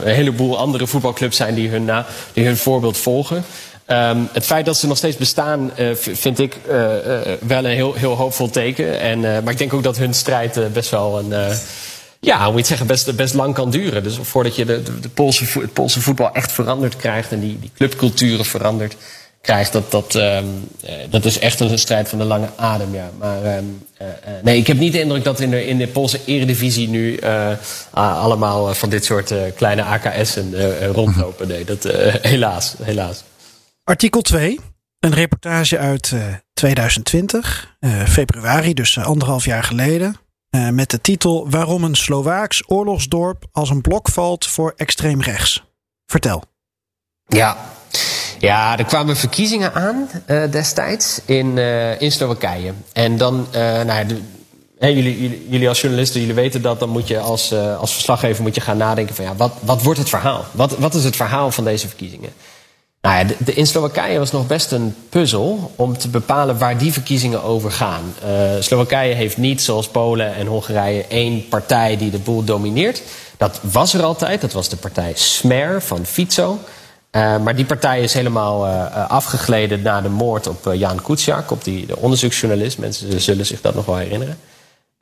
een heleboel andere voetbalclubs zijn die hun, na, die hun voorbeeld volgen. Ehm, het feit dat ze nog steeds bestaan, eh, vind ik eh, eh, wel een heel, heel hoopvol teken. En, maar ik denk ook dat hun strijd best wel een. ja, hoe je zeggen, best, best lang kan duren. Dus voordat je de, de, het Poolse voetbal echt veranderd krijgt en die, die clubculturen veranderd krijgt, dat, dat, ehm, eh, dat is echt een strijd van de lange adem. Ja. Maar ehm, eh, eh, nee, ik heb niet de indruk dat in de, in de Poolse eredivisie nu allemaal van dit soort kleine AKS'en rondlopen. Nee, dat, <laughs> helaas, helaas. Artikel 2. Een reportage uit eh, 2020, eh, februari, dus eh, anderhalf jaar geleden. eh, met de titel Waarom een Slovaaks oorlogsdorp als een blok valt voor extreem rechts. Vertel. Ja. Ja, er kwamen verkiezingen aan eh, destijds in, eh, in Slowakije. En dan, eh, nou de- jullie, jullie, als journalisten, jullie weten dat. Dan moet je als, eh, als verslaggever moet je gaan nadenken van ja, wat, wat wordt het verhaal? Wat, wat is het verhaal van deze verkiezingen? Nou ja, de, in Slowakije was nog best een puzzel om te bepalen waar die verkiezingen over gaan. Eh, Slowakije heeft niet, zoals Polen en Hongarije, één partij die de boel domineert. Dat was er altijd, dat was de partij Smer van Fico. Eh, maar die partij is helemaal eh, afgegleden na de moord op Jan Kuciak, op die de onderzoeksjournalist. Mensen zullen zich dat nog wel herinneren.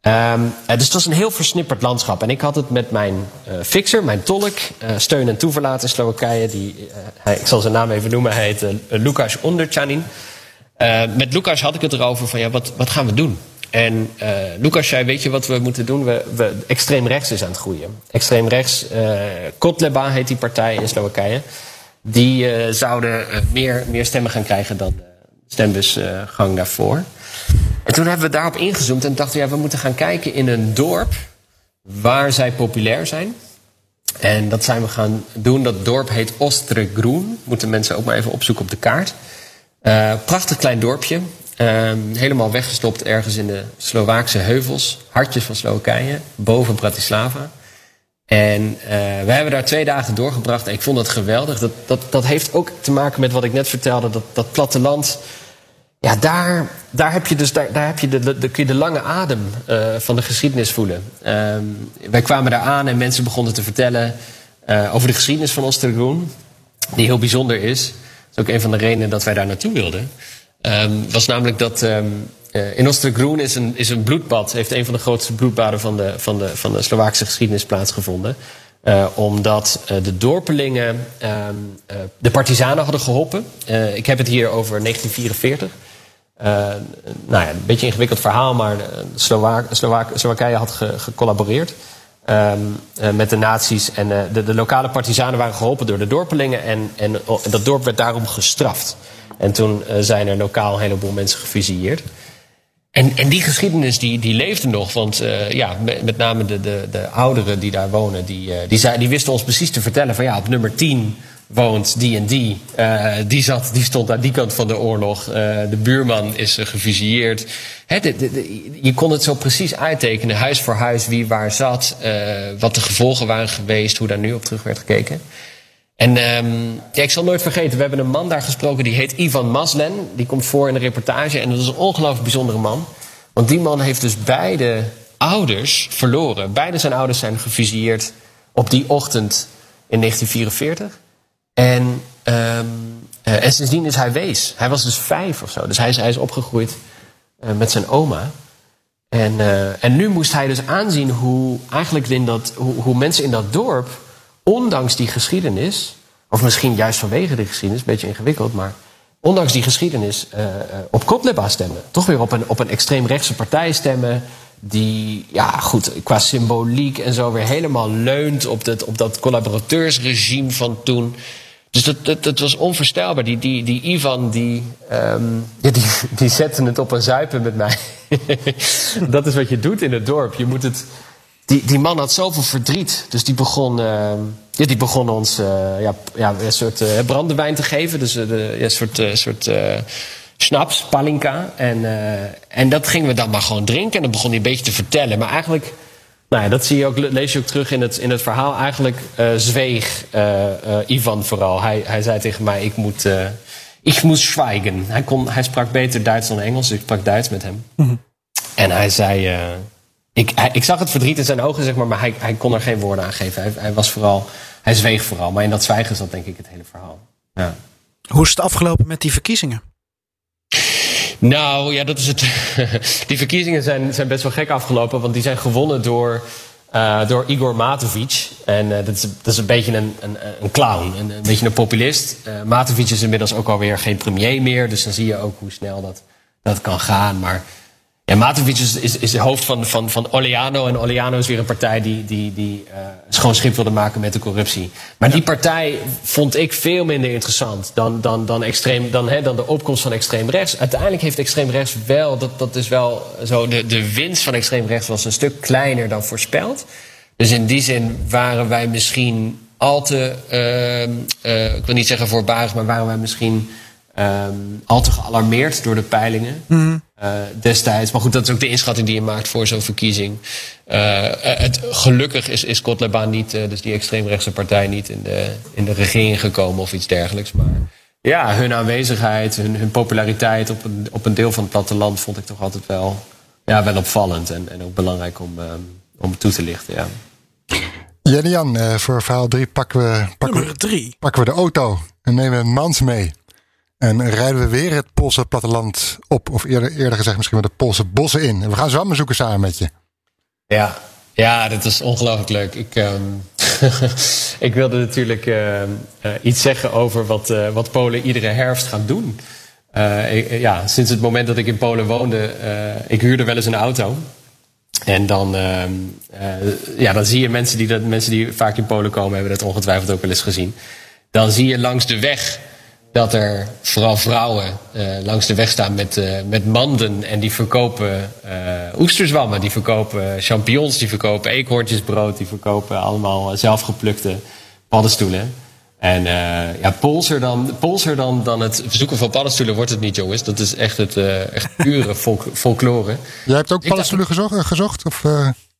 Ehm, eh, dus het was een heel versnipperd landschap. En ik had het met mijn eh, fixer, mijn tolk, eh, steun en toeverlaat in Slowakije. Die, ik zal zijn naam even noemen, hij heet Lukas Onderchanin. Met Lucas had ik het erover van ja, wat, wat gaan we doen? En Lucas zei, weet je wat we moeten doen? We, we, extreem rechts is aan het groeien. Extreem rechts, Kotleba heet die partij in Slowakije. Die zouden meer, meer stemmen gaan krijgen dan de stembusgang daarvoor. En toen hebben we daarop ingezoomd en dachten we, ja, we moeten gaan kijken in een dorp waar zij populair zijn. En dat zijn we gaan doen. Dat dorp heet Ostregroen. Moeten mensen ook maar even opzoeken op de kaart. Eh, prachtig klein dorpje. Ehm, helemaal weggestopt ergens in de Slovaakse heuvels. Hartjes van Slowakije. Boven Bratislava. En eh, we hebben daar twee dagen doorgebracht. En ik vond dat geweldig. Dat, dat, dat heeft ook te maken met wat ik net vertelde. Dat, dat platteland. Ja, daar, daar heb je dus daar, daar heb je de, de, kun je de lange adem eh, van de geschiedenis voelen. Ehm, wij kwamen daar aan en mensen begonnen te vertellen eh, over de geschiedenis van Oostergroen. Die heel bijzonder is. Dat is ook een van de redenen dat wij daar naartoe wilden. Ehm, was namelijk dat ehm, eh, in Oostergroen is een, is een bloedbad. Heeft een van de grootste bloedbaden van de, van de, van de Slovaakse geschiedenis plaatsgevonden. Omdat de dorpelingen de partizanen hadden geholpen. Eh, ik heb het hier over 1944. Eh, nou ja, een beetje ingewikkeld verhaal, maar de Slowa Slowa Slowakije had ge gecollaboreerd ehm, eh, met de nazi's. En eh, de, de lokale partizanen waren geholpen door de dorpelingen. En, en oh, dat dorp werd daarom gestraft. En toen eh, zijn er lokaal een heleboel mensen gefusilleerd. En, en die geschiedenis die, die leefde nog. Want eh, ja, met, name de, de, de ouderen die daar wonen, die, eh, die, zei, die wisten ons precies te vertellen van ja, op nummer 10 woont die en die. Eh, die, zat, die stond aan die kant van de oorlog. Eh, de buurman is uh, gefusilleerd. De, de, je kon het zo precies uittekenen, huis voor huis, wie waar zat. Wat de gevolgen waren geweest, hoe daar nu op terug werd gekeken. En ehm, ik zal nooit vergeten, we hebben een man daar gesproken die heet Ivan Maslen. Die komt voor in de reportage en dat is een ongelooflijk bijzondere man. Want die man heeft dus beide ouders verloren. Beide zijn ouders zijn gefusilleerd op die ochtend in 1944. En, ehm, eh, en sindsdien is hij wees. Hij was dus vijf of zo. Dus hij is, hij is opgegroeid eh, met zijn oma. En, eh, en nu moest hij dus aanzien hoe, eigenlijk in dat, hoe, hoe mensen in dat dorp, ondanks die geschiedenis, of misschien juist vanwege die geschiedenis, een beetje ingewikkeld, maar ondanks die geschiedenis op Kotleba stemmen. Toch weer op een, op een extreemrechtse partij stemmen. Die, ja goed, qua symboliek en zo weer helemaal leunt op dat, op dat collaborateursregime van toen. Dus dat, dat, dat was onvoorstelbaar. Die, die, die Ivan, die, ehm, ja, die, die zette het op een zuipen met mij. <laughs> dat is wat je doet in het dorp. Je moet het, die, die man had zoveel verdriet. Dus die begon, ehm, ja, die begon ons eh, ja, ja, een soort eh, brandewijn te geven. Dus eh, de, ja, een soort, soort schnaps, palinka. En, en dat gingen we dan maar gewoon drinken. En dan begon hij een beetje te vertellen. Maar eigenlijk, nou ja, dat zie je ook, lees je ook terug in het, in het verhaal. Eigenlijk eh, zweeg eh, eh, Ivan vooral. Hij, hij zei tegen mij, ik moet, eh ik moet zwijgen. Hij, kon, hij sprak beter Duits dan Engels, dus ik sprak Duits met hem. En hij zei... eh, ik, hij- ik zag het verdriet in zijn ogen, zeg maar, maar hij, hij kon er geen woorden aan geven. Hij, hij was vooral... Hij zweeg vooral. Maar in dat zwijgen zat denk ik het hele verhaal. Ja. Hoe is het afgelopen met die verkiezingen? Nou, ja, dat is het. <laughs> die verkiezingen zijn, zijn best wel gek afgelopen, want die zijn gewonnen door, eh, door Igor Matovic. En eh, dat, is, dat is een beetje een, een, een clown, een, een beetje een populist. Eh Matovic is inmiddels ook alweer geen premier meer, dus dan zie je ook hoe snel dat, dat kan gaan. Maar ja, Matovic is, is, is de hoofd van, van, van Oleano. En Oleano is weer een partij die, die, die eh, schoon schip wilde maken met de corruptie. Maar die partij vond ik veel minder interessant dan, dan, dan, extreem, dan, hè, dan de opkomst van extreem rechts. Uiteindelijk heeft extreem rechts wel, dat, dat is wel zo, de, de winst van extreem rechts was een stuk kleiner dan voorspeld. Dus in die zin waren wij misschien al te, ehm, eh, ik wil niet zeggen voorbarig, maar waren wij misschien ehm, al te gealarmeerd door de peilingen eh, destijds. Maar goed, dat is ook de inschatting die je maakt voor zo'n verkiezing. Eh, eh, het, gelukkig is, is Kotleba niet, eh, dus die extreemrechtse partij, niet in de, in de regering gekomen of iets dergelijks. Maar ja, hun aanwezigheid, hun, hun populariteit op een, op een deel van het platteland vond ik toch altijd wel, ja, wel opvallend en, en ook belangrijk om, ehm, om toe te lichten. Ja. Jenny Jan, eh, voor verhaal 3 pakken we, pakken, we, pakken we de auto en nemen een mans mee. En rijden we weer het Poolse platteland op. Of eerder, eerder gezegd misschien wel de Poolse bossen in. En we gaan zwammen zoeken samen met je. Ja, ja dat is ongelooflijk leuk. Ik, ehm, <laughs> ik wilde natuurlijk ehm, eh, iets zeggen over wat, eh, wat Polen iedere herfst gaan doen. Eh, ja, sinds het moment dat ik in Polen woonde, eh, ik huurde wel eens een auto. En dan, ehm, eh, ja, dan zie je mensen die, dat, mensen die vaak in Polen komen, hebben dat ongetwijfeld ook wel eens gezien. Dan zie je langs de weg dat er vooral vrouwen eh, langs de weg staan met, eh, met manden. En die verkopen eh oesterzwammen, die verkopen champignons, die verkopen eekhoortjesbrood, die verkopen allemaal zelfgeplukte paddenstoelen. En ja, polser, dan, polser dan, dan het verzoeken van paddenstoelen wordt het niet, jongens. Dat is echt het echt pure <laughs> folk, folklore. Jij hebt ook paddenstoelen gezocht, gezocht of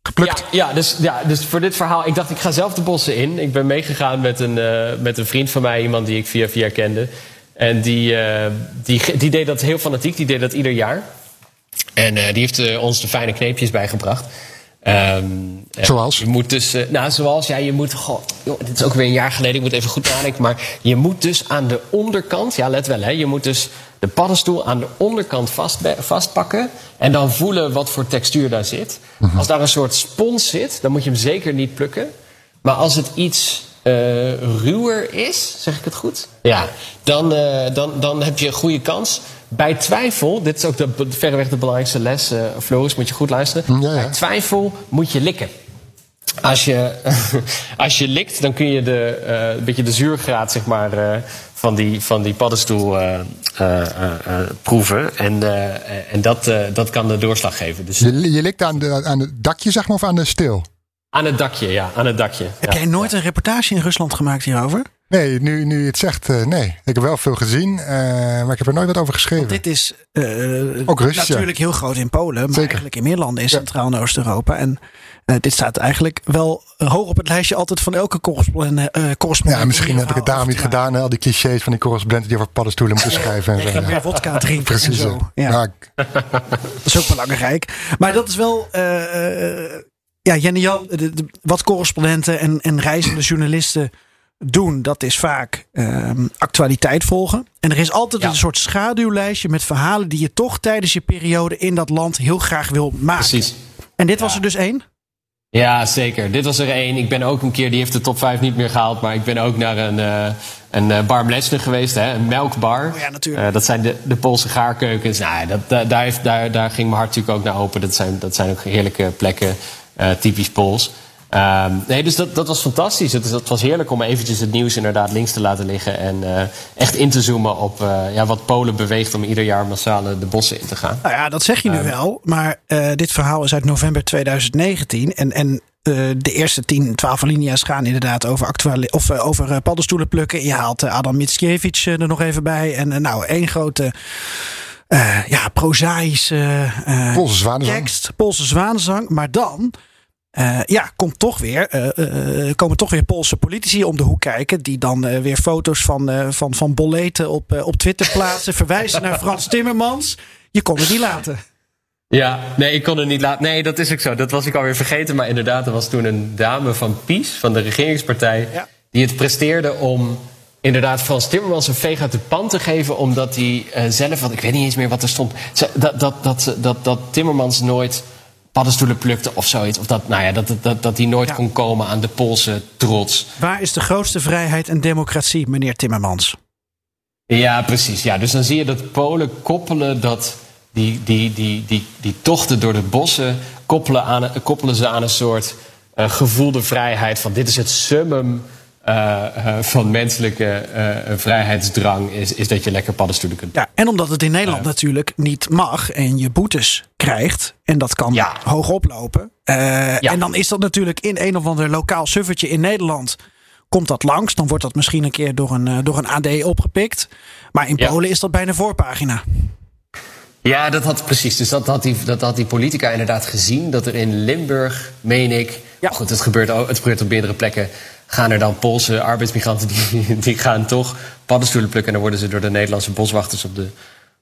geplukt? Ja, ja, dus, ja, dus voor dit verhaal, ik dacht ik ga zelf de bossen in. Ik ben meegegaan met een, eh, met een vriend van mij, iemand die ik via via kende. En die, eh, die, die deed dat heel fanatiek, die deed dat ieder jaar. En eh, die heeft ons de fijne kneepjes bijgebracht. Ehm, eh, Zoals? Je moet dus, eh, nou, zoals, ja, je moet, goh, joh, dit is ook weer een jaar geleden, ik moet even goed nadenken. Maar je moet dus aan de onderkant, ja, let wel, hè, je moet dus de paddenstoel aan de onderkant vast, vastpakken. En dan voelen wat voor textuur daar zit. Als daar een soort spons zit, dan moet je hem zeker niet plukken. Maar als het iets eh, ruwer is, zeg ik het goed? Ja, dan, dan, dan heb je een goede kans. Bij twijfel, dit is ook de, verreweg de belangrijkste les, eh Floris, moet je goed luisteren. Ja, ja. Bij twijfel moet je likken. Als je, <laughs> als je likt, dan kun je de, eh, een beetje de zuurgraad zeg maar, eh, van, die, van die paddenstoel eh, eh, eh, eh, proeven. En, eh, en dat, eh, dat kan de doorslag geven. Dus Je, je likt aan, de, aan het dakje, zeg maar, of aan de steel? aan het dakje, ja, aan het dakje. Heb ja. jij nooit een reportage in Rusland gemaakt hierover? Nee, nu, nu je het zegt, eh, nee. Ik heb wel veel gezien, eh, maar ik heb er nooit wat over geschreven. Dit is eh, Ook Russisch, ja. natuurlijk heel groot in Polen, maar Zeker. eigenlijk in meer landen in Centraal- en Oost-Europa. En dit staat eigenlijk wel hoog op het lijstje altijd van elke correspondent. correspondent Ja, misschien heb ik het daarom niet gedaan. Al die clichés van die correspondenten die over paddenstoelen moeten schrijven. En zo, ja. vodka drinken Precies. en zo. ja. Dat is ook belangrijk. Maar dat is wel. ja, Jenny Jan, de- de- wat correspondenten en, en reizende journalisten doen, dat is vaak ehm, actualiteit volgen. En er is altijd een soort schaduwlijstje met verhalen die je toch tijdens je periode in dat land heel graag wil maken. Precies. En dit was er dus één? Ja, zeker. Dit was er één. Ik ben ook een keer, die heeft de top 5 niet meer gehaald. Maar ik ben ook naar een, eh een eh, bar Mleczny geweest, hè, een melkbar. Oh ja, natuurlijk. Eh, dat zijn de, de Poolse gaarkeukens. Nou, dat, da- daar, heeft, daar, daar ging mijn hart natuurlijk ook naar open. Dat zijn, dat zijn ook heerlijke plekken, typisch Pools. Ehm, nee, dus dat, dat was fantastisch. Het, het was heerlijk om eventjes het nieuws inderdaad links te laten liggen. En eh, echt in te zoomen op eh, ja, wat Polen beweegt om ieder jaar massaal de bossen in te gaan. Nou ja, dat zeg je nu Ehm. wel. Maar eh, dit verhaal is uit november 2019. En, en eh, de eerste 10, 12 linia's gaan inderdaad over, actuele, of, over eh, paddenstoelen plukken. Je haalt Adam Mickiewicz er nog even bij. En nou, één grote eh, ja, prozaïsche eh, tekst. Poolse zwanenzang. Maar dan... eh, ja, komt toch weer, eh, komen toch weer Poolse politici om de hoek kijken. Die dan weer foto's van, van, van boleten op, op Twitter plaatsen. verwijzen naar Frans Timmermans. Je kon het niet laten. Ja, nee, ik kon het niet laten. Nee, dat is ook zo. Dat was ik alweer vergeten. Maar inderdaad, er was toen een dame van PiS, van de regeringspartij, die het presteerde om inderdaad Frans Timmermans een veeg uit de pan te geven. Omdat hij zelf, want ik weet niet eens meer wat er stond, dat, dat, dat, dat, dat Timmermans nooit paddenstoelen plukte of zoiets. Of dat, nou ja, dat, dat, dat hij nooit kon komen aan de Poolse trots. Waar is de grootste vrijheid en democratie, meneer Timmermans? Ja, precies. Ja, dus dan zie je dat Polen koppelen dat die, die, die, die, die tochten door de bossen koppelen, aan, koppelen ze aan een soort eh, gevoelde vrijheid van dit is het summum eh, eh, van menselijke eh, vrijheidsdrang is, is dat je lekker paddenstoelen kunt. Ja, en omdat het in Nederland natuurlijk niet mag en je boetes krijgt. En dat kan hoog oplopen. Eh, En dan is dat natuurlijk in een of ander lokaal suffertje in Nederland. Komt dat langs, dan wordt dat misschien een keer door een, door een AD opgepikt. Maar in Ja. Polen is dat bijna voorpagina. Ja, dat had precies. Dus dat had, die, dat had die politica inderdaad gezien. Dat er in Limburg, meen ik. Ja. Goed, het gebeurt, ook, het gebeurt op meerdere plekken. Gaan er dan Poolse arbeidsmigranten die, <laughs> die gaan toch paddenstoelen plukken. En dan worden ze door de Nederlandse boswachters op de,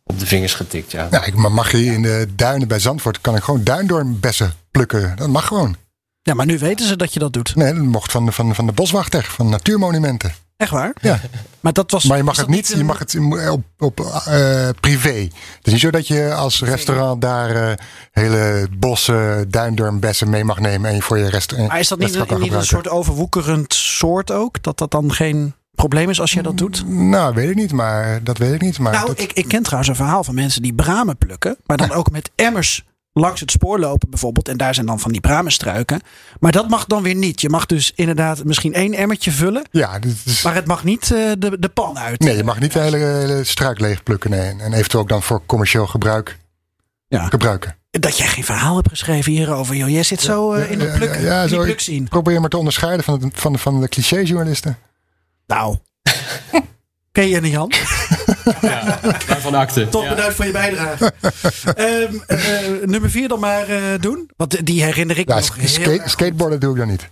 op de vingers getikt. Ja. Ja, ik maar mag hier in de duinen bij Zandvoort kan ik gewoon duindoornbessen plukken. Dat mag gewoon. Ja, maar nu weten ze dat je dat doet. Nee, dat mocht van de, van, van de boswachter, van natuurmonumenten. Echt waar? Ja. Maar dat was. Maar je mag het niet, je mag het op, op eh, privé. Het is niet zo dat je als restaurant daar eh, hele bossen, duindormbessen mee mag nemen en je voor je restaurant. Maar is dat niet, kan niet een soort overwoekerend soort ook? Dat dat dan geen probleem is als jij dat doet? Nou, weet ik niet, maar dat weet ik niet. Maar nou, dat- ik, ik ken trouwens een verhaal van mensen die bramen plukken. Maar dan ook met emmers langs het spoor lopen bijvoorbeeld. En daar zijn dan van die bramenstruiken. Maar dat mag dan weer niet. Je mag dus inderdaad misschien één emmertje vullen. ja, is, Maar het mag niet eh, de, de pan uit. nee, je mag niet de hele, hele struik leeg plukken. Nee. En eventueel ook dan voor commercieel gebruik Ja. gebruiken. Dat jij geen verhaal hebt geschreven hierover. Joh. Jij zit zo eh, in de pluk, Ja, in die zo, pluk ik zien. probeer maar te onderscheiden van, het, van, de- van de clichéjournalisten. Nou. <laughs> Ken je <laughs> Jan? Waarvan akte. Toch bedankt voor je bijdrage. Ehm, eh, nummer vier dan maar eh, doen. Want die herinner ik me Ja, nog heel skate, skateboarden doe ik dan niet.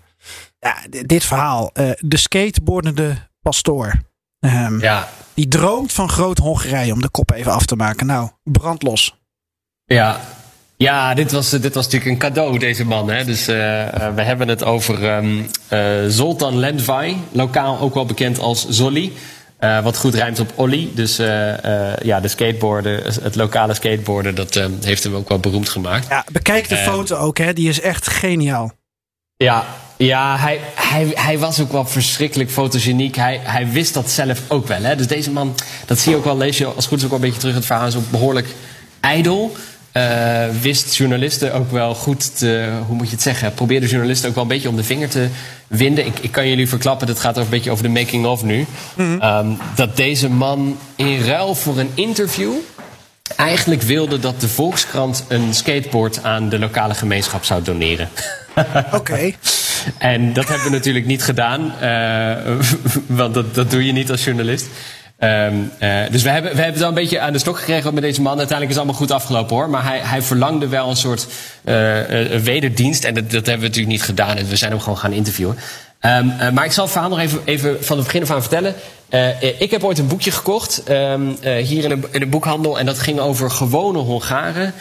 Ja, d- dit verhaal. eh, de skateboardende pastoor. Ehm, Ja. Die droomt van groot Hongarije om de kop even af te maken. Nou, brandlos. Ja, ja dit, was, dit was natuurlijk een cadeau, deze man. Hè? Dus we hebben het over ehm, eh, Zoltan Lendvai, lokaal ook wel bekend als Zolly. Eh, wat goed rijmt op Olly. Dus eh, eh, ja, de skateboarder, het lokale skateboarden, dat heeft hem ook wel beroemd gemaakt. Ja, bekijk de foto ook, hè. Die is echt geniaal. Ja, ja hij, hij, hij was ook wel verschrikkelijk fotogeniek. Hij, hij wist dat zelf ook wel. Hè? Dus deze man, dat zie je ook wel, lees je als goed is ook wel een beetje terug in het verhaal, is ook behoorlijk ijdel. Wist journalisten ook wel goed te, hoe moet je het zeggen, probeerde journalisten ook wel een beetje om de vinger te winden. Ik, ik kan jullie verklappen, dat gaat ook een beetje over de making of nu. Ehm, dat deze man in ruil voor een interview eigenlijk wilde dat de Volkskrant een skateboard aan de lokale gemeenschap zou doneren. <laughs> Oké. En dat hebben we natuurlijk niet gedaan, eh, <laughs> want dat, dat doe je niet als journalist. Ehm, eh, dus we hebben, we hebben het wel een beetje aan de stok gekregen met deze man. Uiteindelijk is het allemaal goed afgelopen hoor. Maar hij, hij verlangde wel een soort eh, eh, wederdienst. En dat, dat hebben we natuurlijk niet gedaan. We zijn hem gewoon gaan interviewen. Ehm, eh, maar ik zal het verhaal nog even, even van het begin af aan vertellen. Ik heb ooit een boekje gekocht, ehm, eh, hier in de, in de boekhandel. En dat ging over gewone Hongaren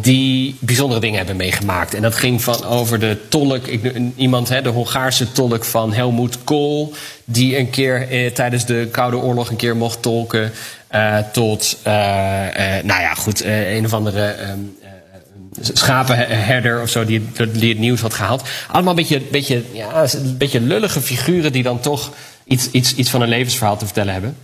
die bijzondere dingen hebben meegemaakt. En dat ging van over de tolk, ik, iemand, hè, de Hongaarse tolk van Helmoet Kool... die een keer eh, tijdens de Koude Oorlog een keer mocht tolken... eh, tot, eh, eh, nou ja, goed, een of andere... ehm, schapenherder of zo die, het nieuws had gehaald. Allemaal een beetje, beetje, ja, een beetje lullige figuren die dan toch iets, iets, iets van een levensverhaal te vertellen hebben.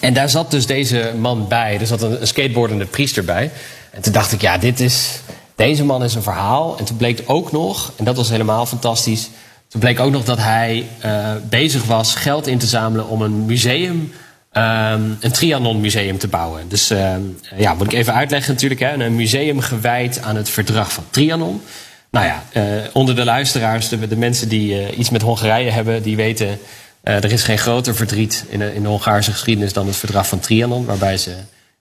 En daar zat dus deze man bij. Er zat een skateboardende priester bij. En toen dacht ik, ja, dit is, deze man is een verhaal. En toen bleek ook nog, en dat was helemaal fantastisch. Toen bleek ook nog dat hij eh, bezig was geld in te zamelen om een museum ehm, een Trianon museum te bouwen. Dus ehm, ja, moet ik even uitleggen natuurlijk. Hè, een museum gewijd aan het verdrag van Trianon. Nou ja, eh, onder de luisteraars, de, mensen die eh, iets met Hongarije hebben, die weten... er is geen groter verdriet in in de Hongaarse geschiedenis dan het verdrag van Trianon... waarbij ze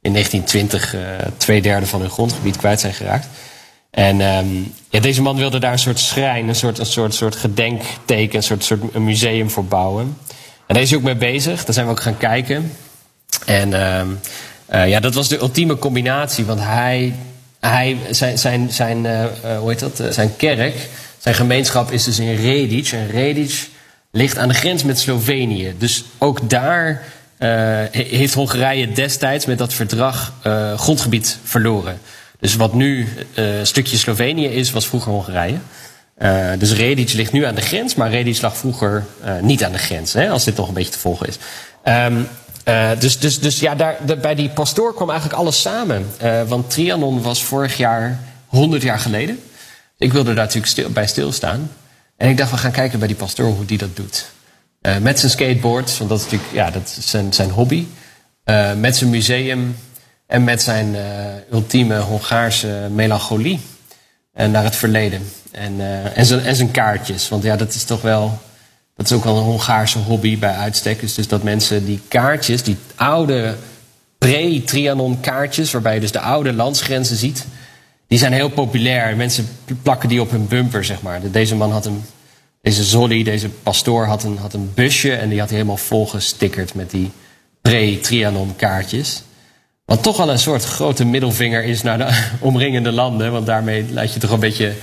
in 1920 eh, twee derde van hun grondgebied kwijt zijn geraakt. En ehm, ja, deze man wilde daar een soort schrijn, een soort, een soort, soort gedenkteken, een soort, soort een museum voor bouwen. En daar is hij ook mee bezig. Daar zijn we ook gaan kijken. En ehm, eh, ja, dat was de ultieme combinatie. Want hij, hij zijn, zijn, zijn, eh, hoe heet dat? Zijn kerk, zijn gemeenschap is dus in Redic. En Redic ligt aan de grens met Slovenië. Dus ook daar heeft Hongarije destijds met dat verdrag eh, grondgebied verloren. Dus wat nu eh, een stukje Slovenië is, was vroeger Hongarije. Eh, dus Redic ligt nu aan de grens, maar Redic lag vroeger eh, niet aan de grens. Hè, als dit nog een beetje te volgen is. Ehm, eh, dus, dus, dus ja, daar, bij die pastoor kwam eigenlijk alles samen. Eh, want Trianon was vorig jaar 100 jaar geleden. Ik wilde daar natuurlijk stil, bij stilstaan. En ik dacht, we gaan kijken bij die pastoor hoe die dat doet. Eh, met zijn skateboard, want dat is natuurlijk ja, dat is zijn, zijn hobby. Eh, met zijn museum en met zijn eh, ultieme Hongaarse melancholie. En naar het verleden. En, en, zijn, kaartjes. Want ja, dat is toch wel. Dat is ook wel een Hongaarse hobby bij uitstek. Dus, dus dat mensen die kaartjes, die oude pre-Trianon kaartjes, waarbij je dus de oude landsgrenzen ziet, die zijn heel populair. Mensen plakken die op hun bumper, zeg maar. Deze man had een. Deze Zolly, deze pastoor, had een, had een busje en die had hij helemaal volgestickerd met die pre-Trianon kaartjes. Wat toch wel een soort grote middelvinger is naar de <laughs> omringende landen. Want daarmee laat je toch een beetje.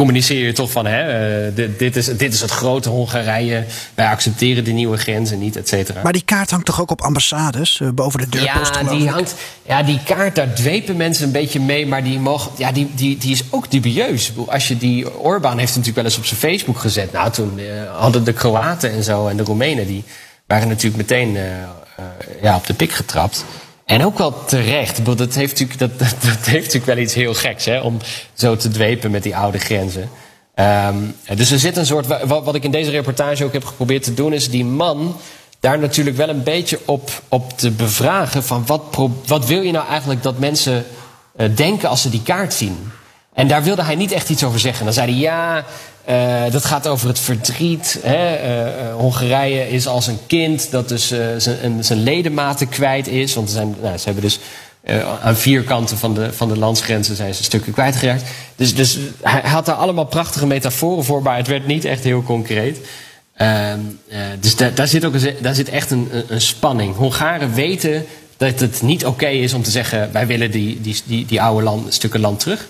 Communiceer je toch van. Hè, eh, dit, dit, is, dit is het grote Hongarije. Wij accepteren die nieuwe grenzen niet, et cetera. Maar die kaart hangt toch ook op ambassades, eh, boven de deurpost Ja, die hangt. Ja, die kaart, daar dwepen mensen een beetje mee, maar die, mogen, ja, die, die, die is ook dubieus. Als je die. Orbán heeft natuurlijk wel eens op zijn Facebook gezet. Nou, toen eh, hadden de Kroaten en zo en de Roemenen, die waren natuurlijk meteen eh, ja, op de pik getrapt. En ook wel terecht. Bedoel, Dat heeft, natuurlijk, dat, dat, heeft natuurlijk wel iets heel geks, hè, om zo te dwepen met die oude grenzen. Ehm, dus er zit een soort. Wat, wat ik in deze reportage ook heb geprobeerd te doen, is die man daar natuurlijk wel een beetje op, op te bevragen van wat, wat wil je nou eigenlijk dat mensen eh, denken als ze die kaart zien? En daar wilde hij niet echt iets over zeggen. Dan zei hij ja, eh, dat gaat over het verdriet. Hè? eh, eh, Hongarije is als een kind dat dus zijn, ledematen kwijt is. Want zijn, nou, ze hebben dus aan vier kanten van de, van de landsgrenzen zijn ze stukken kwijtgeraakt. Dus, dus hij had daar allemaal prachtige metaforen voor, maar het werd niet echt heel concreet. Ehm, eh, dus daar, zit ook een, daar zit echt een, een- spanning. Hongaren weten dat het niet oké is om te zeggen: wij willen die, die, die, die oude land, stukken land terug.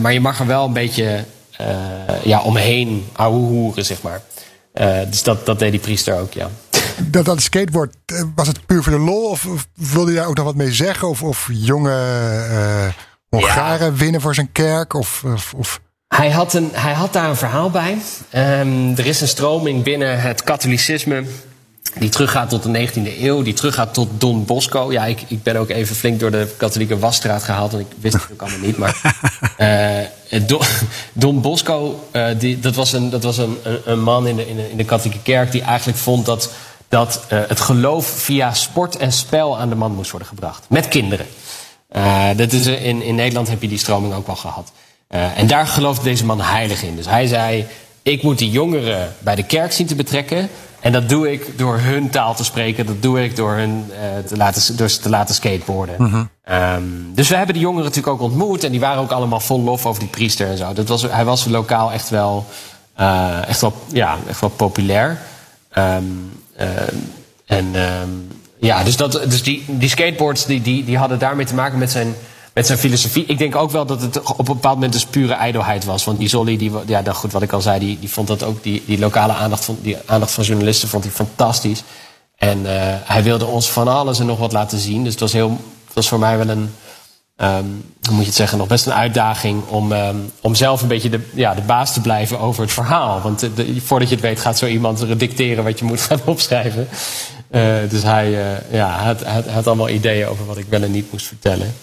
Maar je mag er wel een beetje ja, omheen ouwe hoeren, zeg maar. Eh, dus dat, dat deed die priester ook, ja. Dat, dat skateboard, eh, was het puur voor de lol? Of, of wilde je daar ook nog wat mee zeggen? Of, of jonge eh Hongaren winnen voor zijn kerk? Of, of, of Hij had, een, hij had daar een verhaal bij. Ehm, er is een stroming binnen het katholicisme. Die teruggaat tot de 19e eeuw, die teruggaat tot Don Bosco. Ja, ik, ik ben ook even flink door de katholieke wasstraat gehaald, want ik wist het ook allemaal niet. Maar <laughs> eh, Don, Don Bosco, eh, die, dat was, een, dat was een, een, man in de, in, de, in de katholieke kerk die eigenlijk vond dat, dat eh, het geloof via sport en spel aan de man moest worden gebracht. Met kinderen. Eh, dat is, eh, in, in Nederland heb je die stroming ook wel gehad. Eh, en daar geloofde deze man heilig in. Dus hij zei, ik moet die jongeren bij de kerk zien te betrekken. En dat doe ik door hun taal te spreken. Dat doe ik door, hun, eh, te, laten, door ze te laten skateboarden. Mhm. Ehm, dus we hebben die jongeren natuurlijk ook ontmoet. En die waren ook allemaal vol lof over die priester en zo. Dat was, hij was lokaal echt wel, eh, echt wel, ja, echt wel populair. Ehm, eh, en ehm, ja, dus, dat, dus die, die skateboards die, die, die hadden daarmee te maken met zijn, met zijn filosofie. Ik denk ook wel dat het op een bepaald moment dus pure ijdelheid was. Want Isoli, die, ja, dat goed, wat ik al zei, die, die vond dat ook, die, die lokale aandacht van, die aandacht van journalisten vond hij fantastisch. En eh, hij wilde ons van alles en nog wat laten zien. Dus het was, heel, het was voor mij wel een, ehm, hoe moet je het zeggen, nog best een uitdaging om, ehm, om zelf een beetje de, ja, de baas te blijven over het verhaal. Want voordat je het weet gaat zo iemand er dicteren wat je moet <laughs> gaan opschrijven. Eh, dus hij, eh, ja, had, had- had allemaal ideeën over wat ik wel en niet moest vertellen.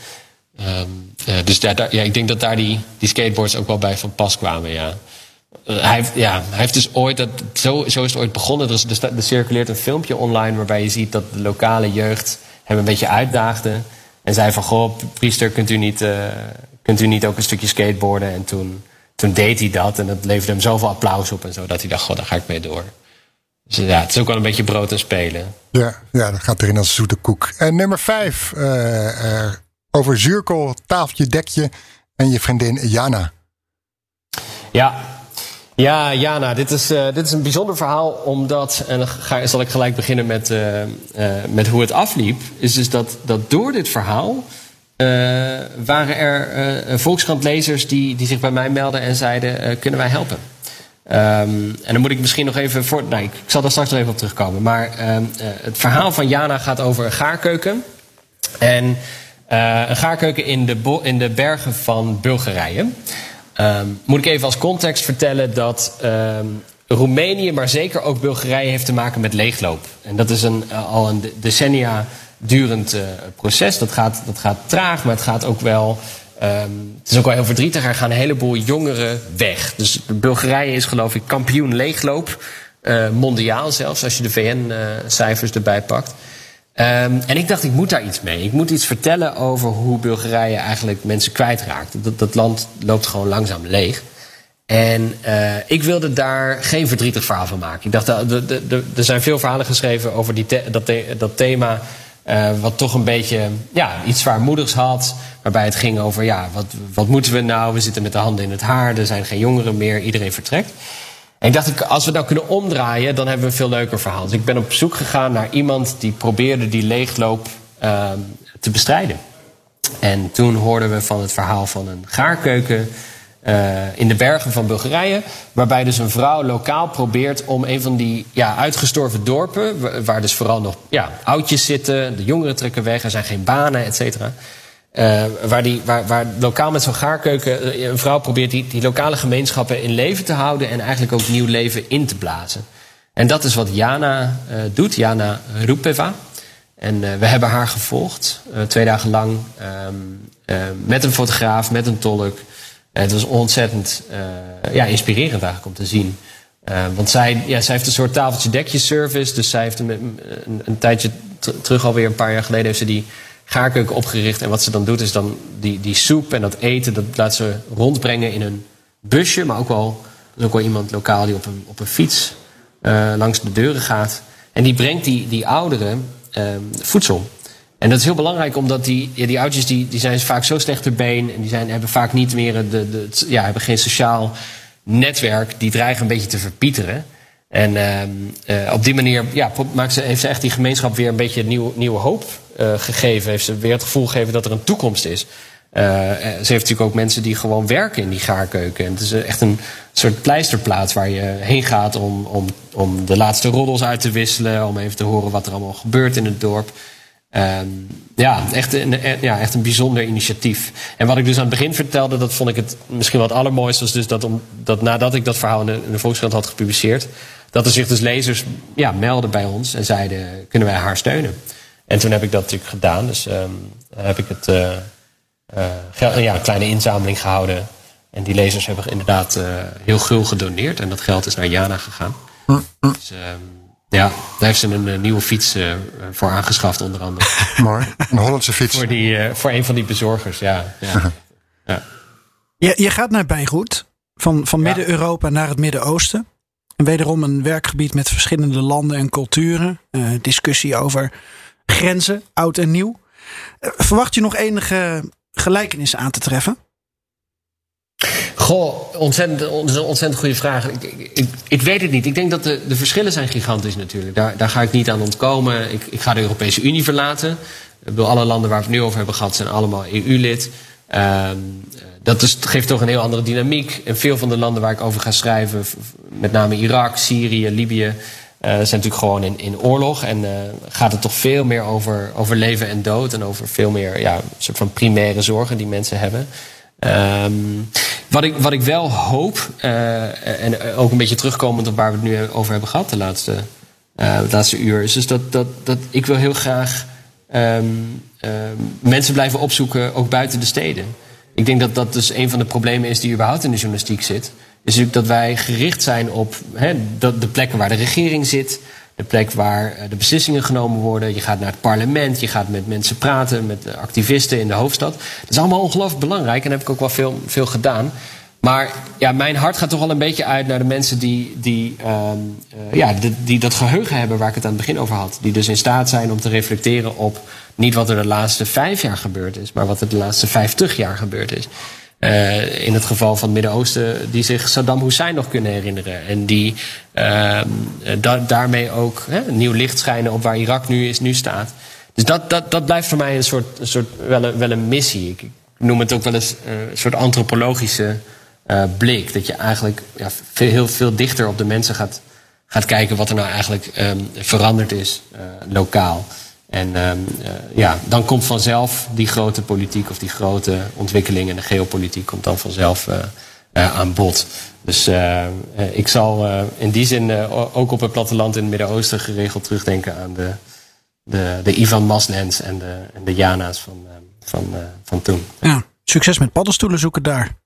Ehm, eh, dus daar, ja, ik denk dat daar die, die skateboards ook wel bij van pas kwamen, ja. Eh, hij, heeft, ja, hij heeft dus ooit, dat, zo, zo is het ooit begonnen. Er, is, er, er circuleert een filmpje online waarbij je ziet dat de lokale jeugd hem een beetje uitdaagde. En zei van, goh, priester, kunt u niet, eh, kunt u niet ook een stukje skateboarden? En toen, toen deed hij dat en dat leverde hem zoveel applaus op en zo... dat hij dacht, goh, daar ga ik mee door. Dus ja, het is ook wel een beetje brood en spelen. Ja, ja, dat gaat erin als zoete koek. En nummer vijf, eh, over zuurkool, tafeltje, dekje en je vriendin Jana. Ja, ja Jana, dit is, eh, dit is een bijzonder verhaal. Omdat, en dan ga, zal ik gelijk beginnen met, eh, eh, met hoe het afliep. Is dus dat, dat door dit verhaal waren er Volkskrant-lezers die, die zich bij mij melden en zeiden: Kunnen wij helpen? Ehm, en dan moet ik misschien nog even voor. Nee, ik zal daar straks nog even op terugkomen. Maar ehm, eh, het verhaal van Jana gaat over een gaarkeuken. En eh, een gaarkeuken in de, in de bergen van Bulgarije. Ehm, moet ik even als context vertellen dat ehm, Roemenië, maar zeker ook Bulgarije, heeft te maken met leegloop. En dat is een, eh, al een de- decennia durend eh, proces. Dat gaat, dat gaat traag, maar het gaat ook wel. ehm, het is ook wel heel verdrietig. Er gaan een heleboel jongeren weg. Dus Bulgarije is, geloof ik, kampioen leegloop. mondiaal zelfs, als je de VN-cijfers erbij pakt. Ehm, en ik dacht, ik moet daar iets mee. Ik moet iets vertellen over hoe Bulgarije eigenlijk mensen kwijtraakt. Dat, dat land loopt gewoon langzaam leeg. En eh, ik wilde daar geen verdrietig verhaal van maken. Ik dacht, eh, er zijn veel verhalen geschreven over die dat, dat thema. eh, wat toch een beetje ja, iets zwaarmoedigs had. Waarbij het ging over, ja, wat, wat moeten we nou? We zitten met de handen in het haar. Er zijn geen jongeren meer. Iedereen vertrekt. En ik dacht, als we dat kunnen omdraaien, dan hebben we een veel leuker verhaal. Dus ik ben op zoek gegaan naar iemand die probeerde die leegloop ehm, te bestrijden. En toen hoorden we van het verhaal van een gaarkeuken eh, in de bergen van Bulgarije. Waarbij dus een vrouw lokaal probeert om een van die ja, uitgestorven dorpen... wa- waar dus vooral nog ja, oudjes zitten, de jongeren trekken weg... er zijn geen banen, et cetera... Eh, waar, die, waar, waar lokaal met zo'n gaarkeuken eh, een vrouw probeert die, die lokale gemeenschappen in leven te houden en eigenlijk ook nieuw leven in te blazen. En dat is wat Jana eh, doet, Jana Rupeva. En we hebben haar gevolgd, twee dagen lang, ehm, eh, met een fotograaf, met een tolk. Het was ontzettend ja, inspirerend eigenlijk om te zien. Want zij, ja, zij heeft een soort tafeltje-dekje service. Dus zij heeft een, een, een tijdje ter- terug, alweer een paar jaar geleden, heeft ze die gaarkeuken opgericht. En wat ze dan doet, is dan die, die soep en dat eten, dat laat ze rondbrengen in een busje. Maar ook wel, er ook wel iemand lokaal die op een, op een fiets eh, langs de deuren gaat. En die brengt die, die ouderen ehm, voedsel. En dat is heel belangrijk, omdat die, ja, die oudjes die, die zijn vaak zo slecht ter been. En die zijn, hebben vaak niet meer de, de, ja, hebben geen sociaal netwerk. Die dreigen een beetje te verpieteren. En ehm, eh, op die manier ja, maakt ze, heeft ze echt die gemeenschap weer een beetje nieuw, nieuwe hoop eh, gegeven. Heeft ze weer het gevoel gegeven dat er een toekomst is. Eh, ze heeft natuurlijk ook mensen die gewoon werken in die gaarkeuken. En het is echt een soort pleisterplaats waar je heen gaat om, om, om de laatste roddels uit te wisselen. Om even te horen wat er allemaal gebeurt in het dorp. Ehm, ja, echt een, ja, echt een bijzonder initiatief. En wat ik dus aan het begin vertelde, dat vond ik het misschien wel het allermooiste. Was dus dat, dat nadat ik dat verhaal in de, in de Volkskrant had gepubliceerd, dat er zich dus lezers ja, melden bij ons en zeiden: kunnen wij haar steunen? En toen heb ik dat natuurlijk gedaan. Dus ehm, heb ik het, eh, eh, ja, een kleine inzameling gehouden. En die lezers hebben inderdaad eh, heel gul gedoneerd. En dat geld is naar Jana gegaan. Dus ehm, ja, daar heeft ze een nieuwe fiets eh, voor aangeschaft, onder andere. <laughs> Mooi. Een Hollandse fiets. voor, die, eh, voor een van die bezorgers, ja. ja. <laughs> ja. Je, je gaat naar Beirut. van, van Midden-Europa naar het Midden-Oosten. En wederom een werkgebied met verschillende landen en culturen. Eh, discussie over grenzen, oud en nieuw. Eh, verwacht je nog enige gelijkenissen aan te treffen? Goh, ontzettend, ont- ontzettend goede vraag. Ik, ik, ik, ik weet het niet. Ik denk dat de, de verschillen zijn gigantisch natuurlijk. Daar, daar ga ik niet aan ontkomen. Ik, ik ga de Europese Unie verlaten. Ik bedoel, alle landen waar we het nu over hebben gehad zijn allemaal EU-lid. Ehm, dat is, geeft toch een heel andere dynamiek. En veel van de landen waar ik over ga schrijven, met name Irak, Syrië, Libië, eh, zijn natuurlijk gewoon in, in oorlog. En eh, gaat het toch veel meer over, over leven en dood. En over veel meer ja, soort van primaire zorgen die mensen hebben. Ehm, wat, ik, wat ik wel hoop, eh, en ook een beetje terugkomend op waar we het nu over hebben gehad de laatste, eh, laatste uur, is dus dat, dat, dat ik wil heel graag ehm, ehm, mensen blijven opzoeken, ook buiten de steden. Ik denk dat dat dus een van de problemen is die überhaupt in de journalistiek zit. Is natuurlijk dat wij gericht zijn op de plekken waar de regering zit, de plek waar eh, de beslissingen genomen worden. Je gaat naar het parlement, je gaat met mensen praten, met activisten in de hoofdstad. Dat is allemaal ongelooflijk belangrijk en heb ik ook wel veel, veel gedaan. Maar ja, mijn hart gaat toch wel een beetje uit naar de mensen die, die, ehm, eh, ja, die, die dat geheugen hebben waar ik het aan het begin over had. Die dus in staat zijn om te reflecteren op niet wat er de laatste vijf jaar gebeurd is, maar wat er de laatste vijftig jaar gebeurd is. Eh, in het geval van het Midden-Oosten, die zich Saddam Hussein nog kunnen herinneren. En die ehm, eh, da- daarmee ook hè, nieuw licht schijnen op waar Irak nu, is, nu staat. Dus dat, dat, dat blijft voor mij een soort, een soort wel, een, wel een missie. Ik, ik noem het ook wel eens eh, een soort antropologische eh, blik. Dat je eigenlijk ja, veel, heel veel dichter op de mensen gaat, gaat kijken wat er nou eigenlijk ehm, veranderd is eh, lokaal. En ehm, eh, ja, dan komt vanzelf die grote politiek of die grote ontwikkeling en de geopolitiek komt dan vanzelf aan bod. Dus ik zal in die zin ook op het platteland in het Midden-Oosten geregeld terugdenken aan de, de, de Ivan Maslens en de, en de Jana's van, eh, van, van toen. Ja, succes met paddenstoelen zoeken daar.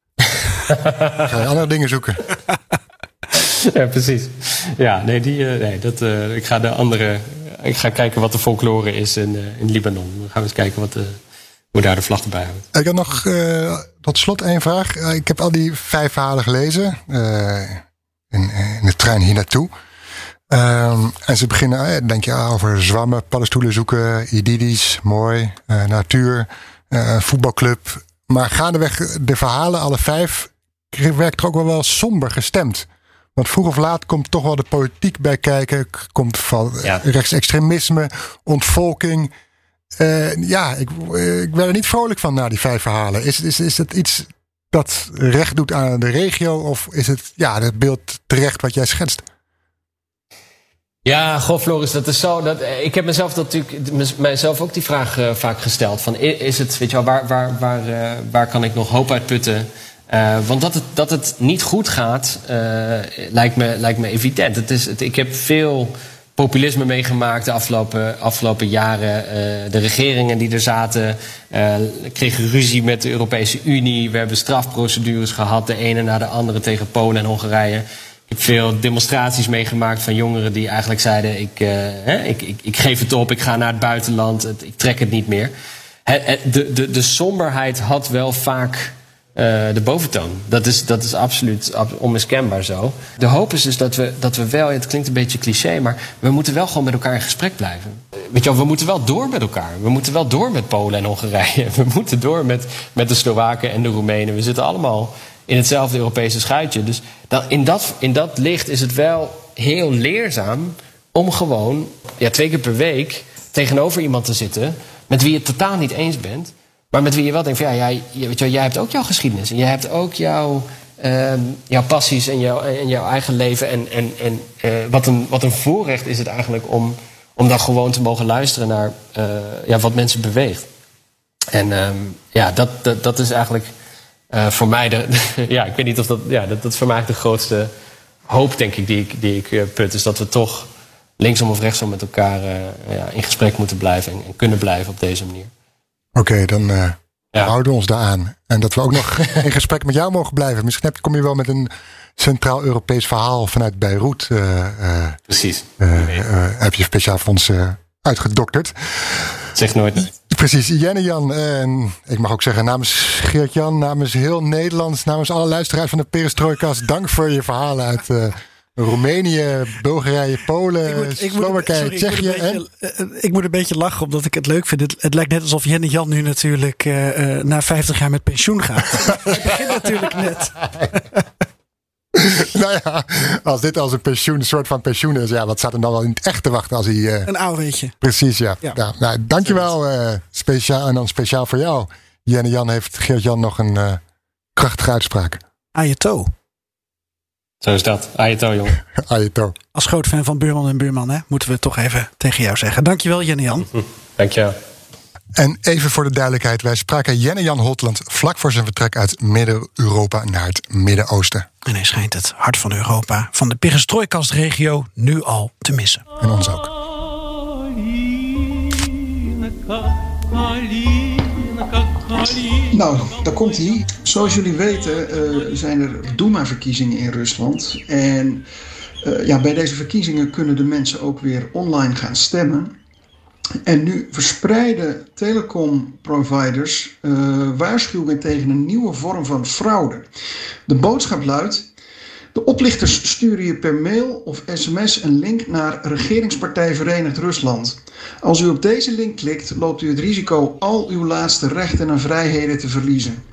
<laughs> Ga je andere dingen zoeken? <laughs> Ja, precies. Ja, nee, die, eh, nee dat, eh, ik ga de andere. Ik ga kijken wat de folklore is in, eh, in Libanon. Dan gaan we eens kijken wat de, hoe daar de vlag erbij houdt. Ik had nog tot slot één vraag. Ik heb al die vijf verhalen gelezen. in, in de trein hier naartoe. Ehm, en ze beginnen, denk je, ah, over zwammen, paddenstoelen zoeken, idyllisch, mooi, natuur, voetbalclub. Maar gaandeweg de verhalen, alle vijf, werkt er ook wel wel somber gestemd. Want vroeg of laat komt toch wel de politiek bij kijken. Komt van eh, Ja. rechtsextremisme, ontvolking. Eh, ja, ik, eh, ik werd er niet vrolijk van na die vijf verhalen. Is, is, is het iets dat recht doet aan de regio? Of is het ja, het beeld terecht wat jij schetst? Ja, goh, Floris, dat is zo. Dat, ik heb mezelf dat natuurlijk, mijzelf ook die vraag vaak gesteld. Van, is het, weet je wel, waar, waar, waar, waar kan ik nog hoop uit putten? Eh, want dat het, dat het niet goed gaat, eh, lijkt, me, lijkt me evident. Het is, ik heb veel populisme meegemaakt de afgelopen, afgelopen jaren. Eh, de regeringen die er zaten kregen ruzie met de Europese Unie. We hebben strafprocedures gehad, de ene na de andere tegen Polen en Hongarije. Ik heb veel demonstraties meegemaakt van jongeren die eigenlijk zeiden: ik, hè, ik, ik, ik geef het op, ik ga naar het buitenland, ik trek het niet meer. De, de, de somberheid had wel vaak eh, de boventoon. Dat is, dat is absoluut ab- onmiskenbaar zo. De hoop is dus dat we, dat we wel, het klinkt een beetje cliché, maar we moeten wel gewoon met elkaar in gesprek blijven. Weet je wel, we moeten wel door met elkaar. We moeten wel door met Polen en Hongarije. <laughs> We moeten door met, met de Slowaken en de Roemenen. We zitten allemaal in hetzelfde Europese schuitje. Dus dan, in, dat, in dat licht is het wel heel leerzaam om gewoon ja, twee keer per week tegenover iemand te zitten met wie je het totaal niet eens bent. Maar met wie je wel denkt van ja, jij, weet jij hebt ook jouw geschiedenis. En jij hebt ook jouw, ehm, jouw passies en jouw, en jouw eigen leven. En, en, en eh, wat, een, wat een voorrecht is het eigenlijk om, om dan gewoon te mogen luisteren naar eh, ja, wat mensen beweegt. En ehm, ja, dat, dat, is eigenlijk eh, voor mij de. <laughs> ja, ik weet niet of dat. Ja, dat, dat voor de grootste hoop, denk ik, die ik, die ik put. Is dat we toch linksom of rechtsom met elkaar ja, in gesprek moeten blijven en, en kunnen blijven op deze manier. Oké, dan eh, houden we ons daaraan. En dat we ook nog <laughs> in gesprek met jou mogen blijven. Misschien heb, kom je wel met een Centraal-Europees verhaal vanuit Beirut. eh, eh, Precies. heb je speciaal voor ons uitgedokterd. Zeg nooit. Precies, Jenne Jan. En ik mag ook zeggen namens Geert Jan, namens heel Nederland, namens alle luisteraars van de Perestroikast. Dank voor je verhalen uit Roemenië, Bulgarije, Polen, Slowakije, Tsjechië. Ik moet, een en beetje, eh, ik moet een beetje lachen omdat ik het leuk vind. Het, het lijkt net alsof Jenne Jan nu natuurlijk eh, eh, na 50 jaar met pensioen gaat. <laughs> Hij begint natuurlijk net. <laughs> nou ja, als dit als een pensioen, een soort van pensioen is, ja, wat staat er dan wel in het echt te wachten als hij. eh, Een ouweetje. Precies, ja. Ja. ja. nou, dankjewel. eh speciaal, en dan speciaal voor jou. Jenne Jan heeft Geert-Jan nog een eh, krachtige uitspraak. Ajeto. Zo is dat. Ajeto, jongen. <laughs> Ajeto. Als groot fan van Buurman en Buurman, hè, moeten we het toch even tegen jou zeggen. Dankjewel, Jenne Jan. <laughs> Dankjewel. En even voor de duidelijkheid, wij spraken Jenne-Jan Holtland vlak voor zijn vertrek uit Midden-Europa naar het Midden-Oosten. En hij schijnt het hart van Europa, van de Perestrooikastregio, nu al te missen. En ons ook. Nou, daar komt hij. Zoals jullie weten eh, zijn er Duma-verkiezingen in Rusland. En eh, ja, bij deze verkiezingen kunnen de mensen ook weer online gaan stemmen. En nu verspreiden telecomproviders eh, waarschuwingen tegen een nieuwe vorm van fraude. De boodschap luidt: de oplichters sturen je per mail of sms een link naar regeringspartij Verenigd Rusland. Als u op deze link klikt, loopt u het risico al uw laatste rechten en vrijheden te verliezen.